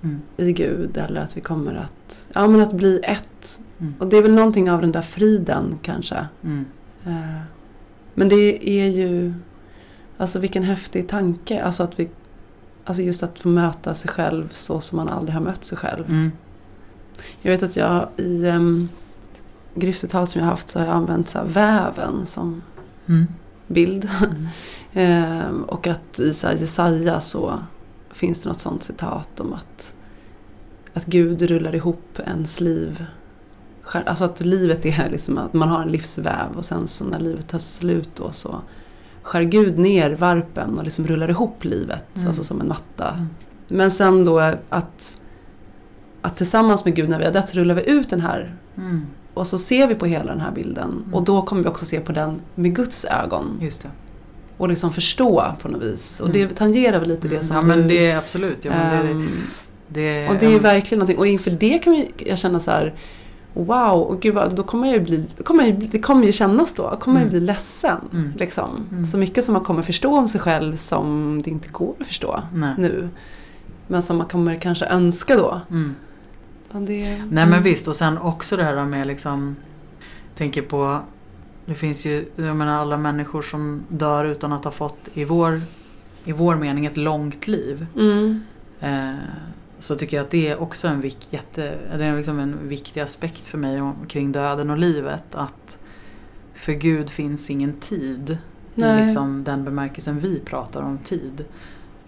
[SPEAKER 2] Mm.
[SPEAKER 1] i Gud. Eller att vi kommer att... Ja men att bli ett.
[SPEAKER 2] Mm.
[SPEAKER 1] Och det är väl någonting av den där friden kanske.
[SPEAKER 2] Mm.
[SPEAKER 1] Eh, Men det är ju... Alltså vilken häftig tanke. Alltså att vi... Alltså just att få möta sig själv så som man aldrig har mött sig själv.
[SPEAKER 2] Mm.
[SPEAKER 1] Jag vet att jag i um, griftetal som jag haft så har jag använt så väven som
[SPEAKER 2] Mm.
[SPEAKER 1] bild.
[SPEAKER 2] Mm.
[SPEAKER 1] Ehm, och att i så här Jesaja så finns det något sånt citat om att, att Gud rullar ihop ens liv. Alltså att livet är liksom att man har en livsväv och sen så när livet tar slut då så skär Gud ner varpen och liksom rullar ihop livet.
[SPEAKER 2] Mm.
[SPEAKER 1] Alltså som en matta.
[SPEAKER 2] Mm.
[SPEAKER 1] Men sen då att, att tillsammans med Gud när vi har dött rullar vi ut den här
[SPEAKER 2] Mm.
[SPEAKER 1] och så ser vi på hela den här bilden.
[SPEAKER 2] Mm.
[SPEAKER 1] Och då kommer vi också se på den med Guds ögon.
[SPEAKER 2] Just det.
[SPEAKER 1] Och liksom förstå på något vis. Och
[SPEAKER 2] Mm.
[SPEAKER 1] det tangerar väl lite det
[SPEAKER 2] Mm.
[SPEAKER 1] som
[SPEAKER 2] Ja
[SPEAKER 1] du...
[SPEAKER 2] men det är absolut. Ja, men det,
[SPEAKER 1] ehm,
[SPEAKER 2] det,
[SPEAKER 1] och det är verkligen någonting. Och inför det kan jag känna så här. Wow, och gud vad, då kommer jag ju bli, kommer jag, det kommer ju kännas då, kommer
[SPEAKER 2] Mm.
[SPEAKER 1] jag bli ledsen.
[SPEAKER 2] Mm.
[SPEAKER 1] Liksom.
[SPEAKER 2] Mm.
[SPEAKER 1] Så mycket som man kommer förstå om sig själv som det inte går att förstå
[SPEAKER 2] Nej.
[SPEAKER 1] nu. Men som man kommer kanske önska då.
[SPEAKER 2] Mm.
[SPEAKER 1] Men det,
[SPEAKER 2] Nej men
[SPEAKER 1] mm.
[SPEAKER 2] visst och sen också det här med liksom Tänker på Det finns ju jag menar alla människor som dör utan att ha fått i vår I vår mening ett långt liv
[SPEAKER 1] Mm.
[SPEAKER 2] eh, Så tycker jag att det är också en, vik, jätte, det är liksom en viktig aspekt för mig om, kring döden och livet att För Gud finns ingen tid
[SPEAKER 1] Nej.
[SPEAKER 2] i liksom den bemärkelsen vi pratar om tid.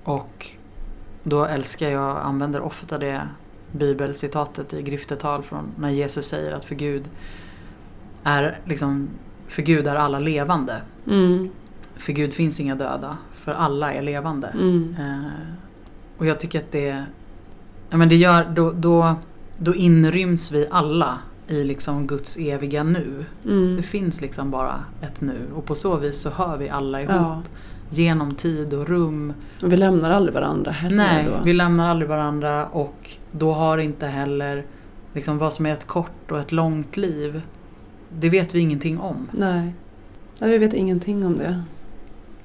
[SPEAKER 2] Och då älskar jag, använder ofta det bibelcitatet i griftetal från när Jesus säger att för Gud är liksom för Gud är alla levande.
[SPEAKER 1] Mm.
[SPEAKER 2] För Gud finns inga döda, för alla är levande.
[SPEAKER 1] Mm.
[SPEAKER 2] Eh, och jag tycker att det, ja, men det gör, då, då, då inryms vi alla i liksom Guds eviga nu.
[SPEAKER 1] Mm.
[SPEAKER 2] Det finns liksom bara ett nu och på så vis så hör vi alla ihop.
[SPEAKER 1] Ja.
[SPEAKER 2] Genom tid och rum.
[SPEAKER 1] Och vi lämnar aldrig varandra heller
[SPEAKER 2] Nej,
[SPEAKER 1] då.
[SPEAKER 2] vi lämnar aldrig varandra och då har inte heller liksom vad som är ett kort och ett långt liv. Det vet vi ingenting om.
[SPEAKER 1] Nej. Nej, vi vet ingenting om det.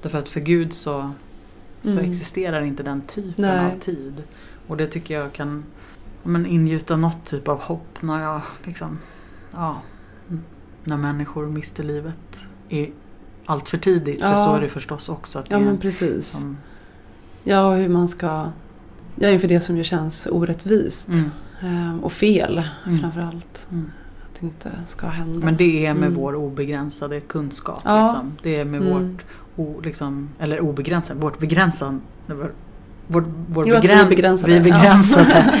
[SPEAKER 2] Därför att för Gud så, så
[SPEAKER 1] Mm.
[SPEAKER 2] existerar inte den typen
[SPEAKER 1] Nej.
[SPEAKER 2] av tid. Och det tycker jag kan men ingjuta något typ av hopp när jag liksom, ja, när människor mister livet i allt för tidigt. För
[SPEAKER 1] Ja.
[SPEAKER 2] så är det förstås också. Att
[SPEAKER 1] Ja
[SPEAKER 2] det är
[SPEAKER 1] men precis.
[SPEAKER 2] som,
[SPEAKER 1] Ja, hur man ska... Ja, inför det som ju känns orättvist.
[SPEAKER 2] Mm.
[SPEAKER 1] Ehm, och fel
[SPEAKER 2] Mm.
[SPEAKER 1] framförallt.
[SPEAKER 2] Mm.
[SPEAKER 1] Att det inte ska hända.
[SPEAKER 2] Men det är med
[SPEAKER 1] Mm.
[SPEAKER 2] vår obegränsade kunskap.
[SPEAKER 1] Ja.
[SPEAKER 2] Liksom. Det är med
[SPEAKER 1] Mm.
[SPEAKER 2] vårt, o, liksom, eller obegränsade, vårt begränsande, vår, vår, vår
[SPEAKER 1] Jo, vi
[SPEAKER 2] begräns-
[SPEAKER 1] är begränsade.
[SPEAKER 2] Vi är
[SPEAKER 1] Ja.
[SPEAKER 2] begränsade.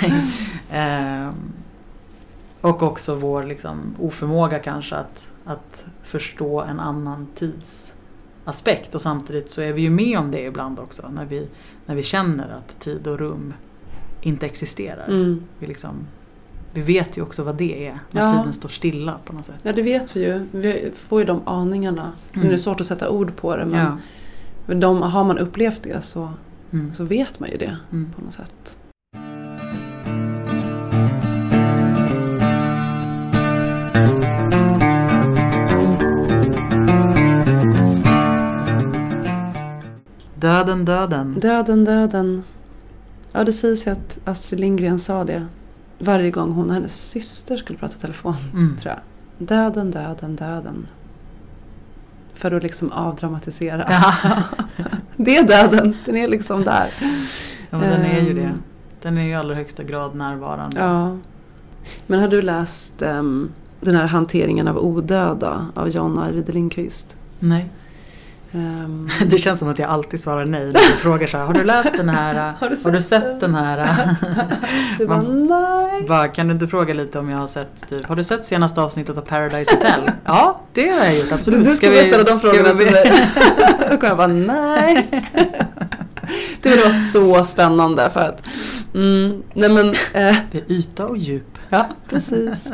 [SPEAKER 2] Ehm, och också vår liksom, oförmåga kanske att, att förstå en annan tidsaspekt. Och samtidigt så är vi ju med om det ibland också. När vi, när vi känner att tid och rum inte existerar.
[SPEAKER 1] Mm.
[SPEAKER 2] Vi, liksom, vi vet ju också vad det är. När
[SPEAKER 1] Ja.
[SPEAKER 2] tiden står stilla på något sätt.
[SPEAKER 1] Ja, det vet vi ju. Vi får ju de aningarna. Sen
[SPEAKER 2] Mm.
[SPEAKER 1] är det svårt att sätta ord på det. Men
[SPEAKER 2] Ja.
[SPEAKER 1] de, har man upplevt det så,
[SPEAKER 2] Mm.
[SPEAKER 1] så vet man ju det
[SPEAKER 2] Mm.
[SPEAKER 1] på något sätt.
[SPEAKER 2] Döden, döden.
[SPEAKER 1] Döden, döden. Ja, det sägs ju att Astrid Lindgren sa det varje gång hon och hennes syster skulle prata telefon.
[SPEAKER 2] Mm.
[SPEAKER 1] Tror jag. Döden, döden, döden. För att liksom avdramatisera.
[SPEAKER 2] Ja.
[SPEAKER 1] Det är döden, den är liksom där.
[SPEAKER 2] ja, men den är ju det.
[SPEAKER 1] Ehm.
[SPEAKER 2] Den är ju i allra högsta grad närvarande.
[SPEAKER 1] Ja. Men har du läst ehm, den här hanteringen av odöda av John Ajvide Lindqvist?
[SPEAKER 2] Nej.
[SPEAKER 1] Ehm,
[SPEAKER 2] Det känns som att jag alltid svarar nej när du frågar så här. Har du läst den här?
[SPEAKER 1] Har du
[SPEAKER 2] Har du
[SPEAKER 1] sett
[SPEAKER 2] den här?
[SPEAKER 1] du bara, nej.
[SPEAKER 2] Bara, kan du inte fråga lite om jag har sett typ, Har du sett senaste avsnittet av Paradise Hotel? ja, det har jag gjort
[SPEAKER 1] Du,
[SPEAKER 2] absolut.
[SPEAKER 1] du ska bara ställa de
[SPEAKER 2] ska
[SPEAKER 1] frågorna
[SPEAKER 2] vi-
[SPEAKER 1] till mig. Då kommer jag bara, nej. det var så spännande för att... Mm, nej men, eh,
[SPEAKER 2] Det är yta och djup.
[SPEAKER 1] Ja, precis.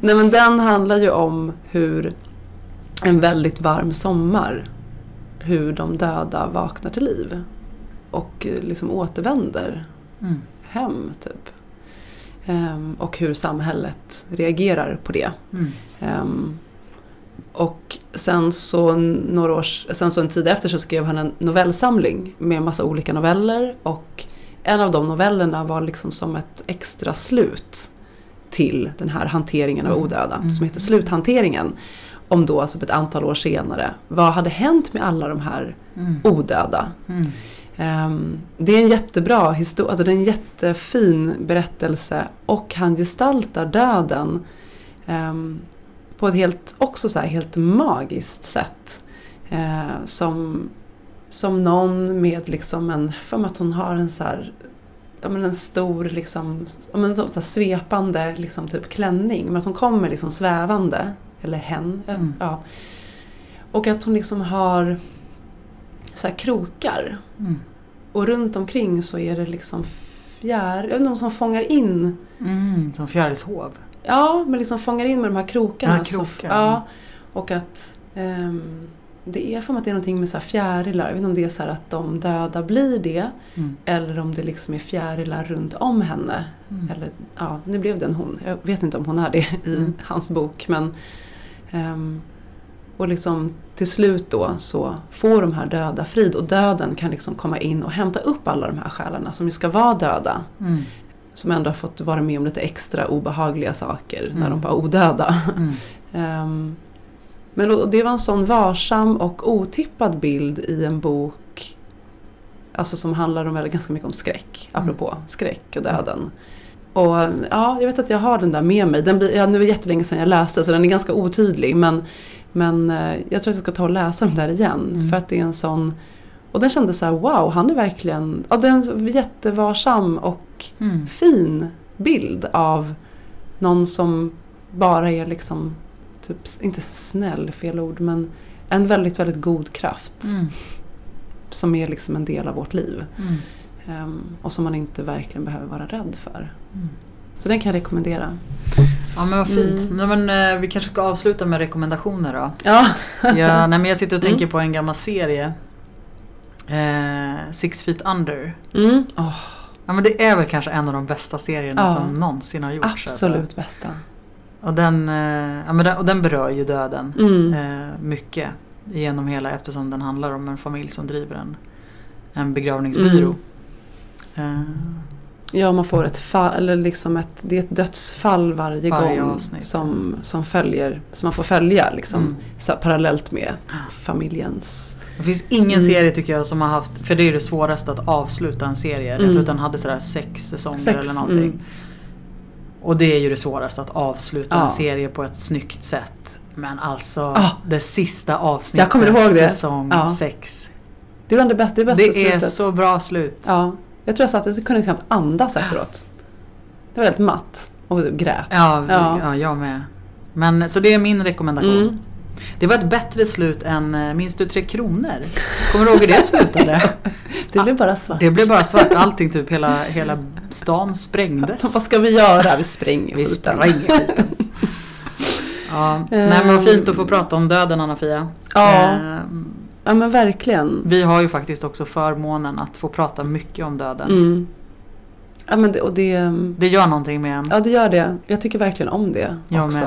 [SPEAKER 1] Nej men den handlar ju om hur en väldigt varm sommar, hur de döda vaknar till liv och eh, liksom återvänder
[SPEAKER 2] Mm.
[SPEAKER 1] hem typ. Ehm, och hur samhället reagerar på det.
[SPEAKER 2] Mm.
[SPEAKER 1] Ehm, och sen så, några års, sen så en tid efter så skrev han en novellsamling med massa olika noveller och en av de novellerna var liksom som ett extra slut till den här hanteringen av
[SPEAKER 2] Mm.
[SPEAKER 1] odöda
[SPEAKER 2] Mm.
[SPEAKER 1] som heter Sluthanteringen. Om då alltså ett antal år senare, vad hade hänt med alla de här
[SPEAKER 2] Mm.
[SPEAKER 1] odöda?
[SPEAKER 2] Mm.
[SPEAKER 1] Ehm, det är en jättebra historia, alltså det är en jättefin berättelse och han gestaltar döden ehm, på ett helt, också så här, helt magiskt sätt. Eh, som, som någon med liksom en, för mig att hon har en så här, ja men en stor liksom, ja men så svepande liksom typ klänning, men att hon kommer liksom svävande, eller hen,
[SPEAKER 2] Mm.
[SPEAKER 1] ja. Och att hon liksom har så krokar
[SPEAKER 2] Mm.
[SPEAKER 1] och runt omkring så är det liksom fjär, jag inte om som fångar in
[SPEAKER 2] Mm. Som fjärilshov.
[SPEAKER 1] Ja, men liksom fångar in med de här krokarna.
[SPEAKER 2] Ja, krokar.
[SPEAKER 1] ja, och att ehm, det är för mig att det är någonting med så här fjärilar. Jag vet inte om det är så att de döda blir det.
[SPEAKER 2] Mm.
[SPEAKER 1] Eller om det liksom är fjärilar runt om henne.
[SPEAKER 2] Mm.
[SPEAKER 1] Eller ja, nu blev det en hon. Jag vet inte om hon är det i
[SPEAKER 2] Mm.
[SPEAKER 1] hans bok. Men, och liksom till slut då så får de här döda frid. Och döden kan liksom komma in och hämta upp alla de här själarna som ju ska vara döda
[SPEAKER 2] Mm.
[SPEAKER 1] som ändå har fått vara med om lite extra obehagliga saker när
[SPEAKER 2] Mm.
[SPEAKER 1] de var odöda.
[SPEAKER 2] Mm.
[SPEAKER 1] Ehm, men det var en sån varsam och otippad bild i en bok alltså som handlar om, eller ganska mycket om skräck,
[SPEAKER 2] Mm.
[SPEAKER 1] apropå skräck och döden. Och ja, jag vet att jag har den där med mig. Den blir, ja, nu är det jättelänge sedan jag läste så den är ganska otydlig men, men eh, jag tror att jag ska ta och läsa den där igen
[SPEAKER 2] Mm.
[SPEAKER 1] för att det är en sån och den kändes så här, wow, han är verkligen, ja, den är så jättevarsam och
[SPEAKER 2] Mm.
[SPEAKER 1] fin bild av någon som bara är liksom, typ, inte snäll, fel ord, men en väldigt, väldigt god kraft.
[SPEAKER 2] Mm.
[SPEAKER 1] Som är liksom en del av vårt liv.
[SPEAKER 2] Mm.
[SPEAKER 1] Ehm, och som man inte verkligen behöver vara rädd för.
[SPEAKER 2] Mm.
[SPEAKER 1] Så den kan jag rekommendera.
[SPEAKER 2] Ja men vad fint.
[SPEAKER 1] Mm.
[SPEAKER 2] Nej, men, eh, vi kanske ska avsluta med rekommendationer då.
[SPEAKER 1] Ja,
[SPEAKER 2] Ja, nej, men jag sitter och tänker
[SPEAKER 1] Mm.
[SPEAKER 2] på en gammal serie. Eh, Six Feet Under.
[SPEAKER 1] mm. Åh,
[SPEAKER 2] Ja, men det är väl kanske en av de bästa serierna
[SPEAKER 1] Ja.
[SPEAKER 2] som någonsin har gjorts.
[SPEAKER 1] absolut
[SPEAKER 2] Alltså.
[SPEAKER 1] bästa.
[SPEAKER 2] Och, den, eh, ja, men den, och den berör ju döden
[SPEAKER 1] Mm.
[SPEAKER 2] eh, mycket genom hela eftersom den handlar om en familj som driver en, en begravningsbyrå. Eh,
[SPEAKER 1] Ja, man får ett fall, eller liksom ett, det är ett dödsfall varje,
[SPEAKER 2] Varje
[SPEAKER 1] gång
[SPEAKER 2] avsnitt.
[SPEAKER 1] som, som följer, som man får följa liksom,
[SPEAKER 2] Mm.
[SPEAKER 1] så, här parallellt med familjens
[SPEAKER 2] Det finns ingen
[SPEAKER 1] Mm.
[SPEAKER 2] serie tycker jag som har haft, för det är det svåraste att avsluta en serie. Jag
[SPEAKER 1] Mm.
[SPEAKER 2] tror att den hade sådär sex säsonger
[SPEAKER 1] Sex,
[SPEAKER 2] eller någonting.
[SPEAKER 1] mm.
[SPEAKER 2] Och det är ju det svåraste att avsluta
[SPEAKER 1] Ja.
[SPEAKER 2] en serie på ett snyggt sätt. Men alltså
[SPEAKER 1] Ah.
[SPEAKER 2] det sista avsnittet,
[SPEAKER 1] Jag kommer ihåg det.
[SPEAKER 2] säsong
[SPEAKER 1] Ja.
[SPEAKER 2] 6.
[SPEAKER 1] Det är bland det bästa, det bästa
[SPEAKER 2] Det är
[SPEAKER 1] slutet.
[SPEAKER 2] så bra slut.
[SPEAKER 1] Ja, jag tror jag satt, jag kunde knappt andas efteråt. Det var helt matt och grät.
[SPEAKER 2] Ja,
[SPEAKER 1] ja.
[SPEAKER 2] ja. jag med. Men, så det är min rekommendation.
[SPEAKER 1] Mm.
[SPEAKER 2] Det var ett bättre slut än, eh, minns du Tre Kronor? Kommer du ihåg hur det slutade?
[SPEAKER 1] Det blev bara svart.
[SPEAKER 2] Det blev bara svart, allting typ, hela, hela stan sprängdes.
[SPEAKER 1] Vad ska vi göra? Vi spränger
[SPEAKER 2] Vi spränger skiten. Ja, nej men vad fint att få prata om döden Anna-Fia.
[SPEAKER 1] Ja.
[SPEAKER 2] Eh,
[SPEAKER 1] Ja men verkligen.
[SPEAKER 2] Vi har ju faktiskt också förmånen att få prata mycket om döden.
[SPEAKER 1] Mm. Ja men det, och det,
[SPEAKER 2] Det gör någonting med en.
[SPEAKER 1] ja det gör det. Jag tycker verkligen om det
[SPEAKER 2] Jag
[SPEAKER 1] också.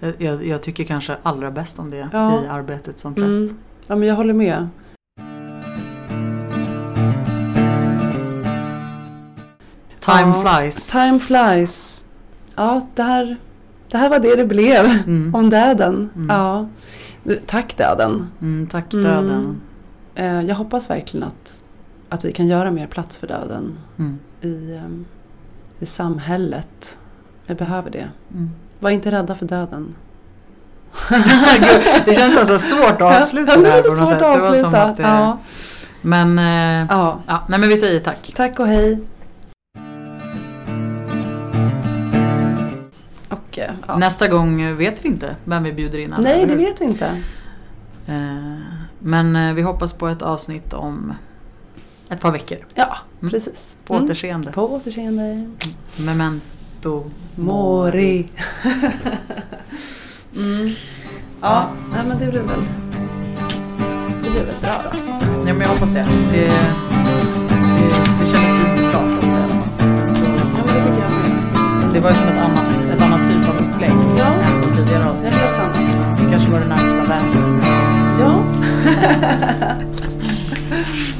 [SPEAKER 2] med. Jag, jag tycker kanske allra bäst om det
[SPEAKER 1] Ja.
[SPEAKER 2] i arbetet som präst.
[SPEAKER 1] Mm. Ja men jag håller med.
[SPEAKER 2] Time
[SPEAKER 1] Ja.
[SPEAKER 2] flies.
[SPEAKER 1] Time flies. Ja, det här, det här var det det blev
[SPEAKER 2] Mm.
[SPEAKER 1] om döden.
[SPEAKER 2] Mm.
[SPEAKER 1] Ja. Tack döden.
[SPEAKER 2] Mm, tack
[SPEAKER 1] Mm.
[SPEAKER 2] döden.
[SPEAKER 1] Eh, Jag hoppas verkligen att, att vi kan göra mer plats för döden
[SPEAKER 2] Mm.
[SPEAKER 1] i, ehm, i samhället. Vi behöver det.
[SPEAKER 2] Mm.
[SPEAKER 1] Var inte rädda för döden.
[SPEAKER 2] Det känns alltså svårt att avsluta det här
[SPEAKER 1] det
[SPEAKER 2] på något sätt. Det var som att, eh,
[SPEAKER 1] Ja.
[SPEAKER 2] Men, eh,
[SPEAKER 1] Ja.
[SPEAKER 2] ja, nej men vi säger tack.
[SPEAKER 1] Tack och hej. Eh, ja.
[SPEAKER 2] Nästa gång vet vi inte vem vi bjuder in.
[SPEAKER 1] Nej,
[SPEAKER 2] eller
[SPEAKER 1] det vet vi inte.
[SPEAKER 2] Eh, Men eh, vi hoppas på ett avsnitt om ett par veckor.
[SPEAKER 1] Ja,
[SPEAKER 2] Mm.
[SPEAKER 1] precis.
[SPEAKER 2] På
[SPEAKER 1] Mm.
[SPEAKER 2] återseende.
[SPEAKER 1] På återseende.
[SPEAKER 2] Memento
[SPEAKER 1] Mori. mm. Ja, nej, men det blir väl det blir väl bra då.
[SPEAKER 2] Ja, men jag hoppas det. Det, det, det kändes bra alla. Så,
[SPEAKER 1] Ja, men det tycker jag
[SPEAKER 2] det var ju som ett annat, ett annat typ tidigare avsnitt.
[SPEAKER 1] Jag vet inte.
[SPEAKER 2] Det kanske var det närmsta där.
[SPEAKER 1] Ja.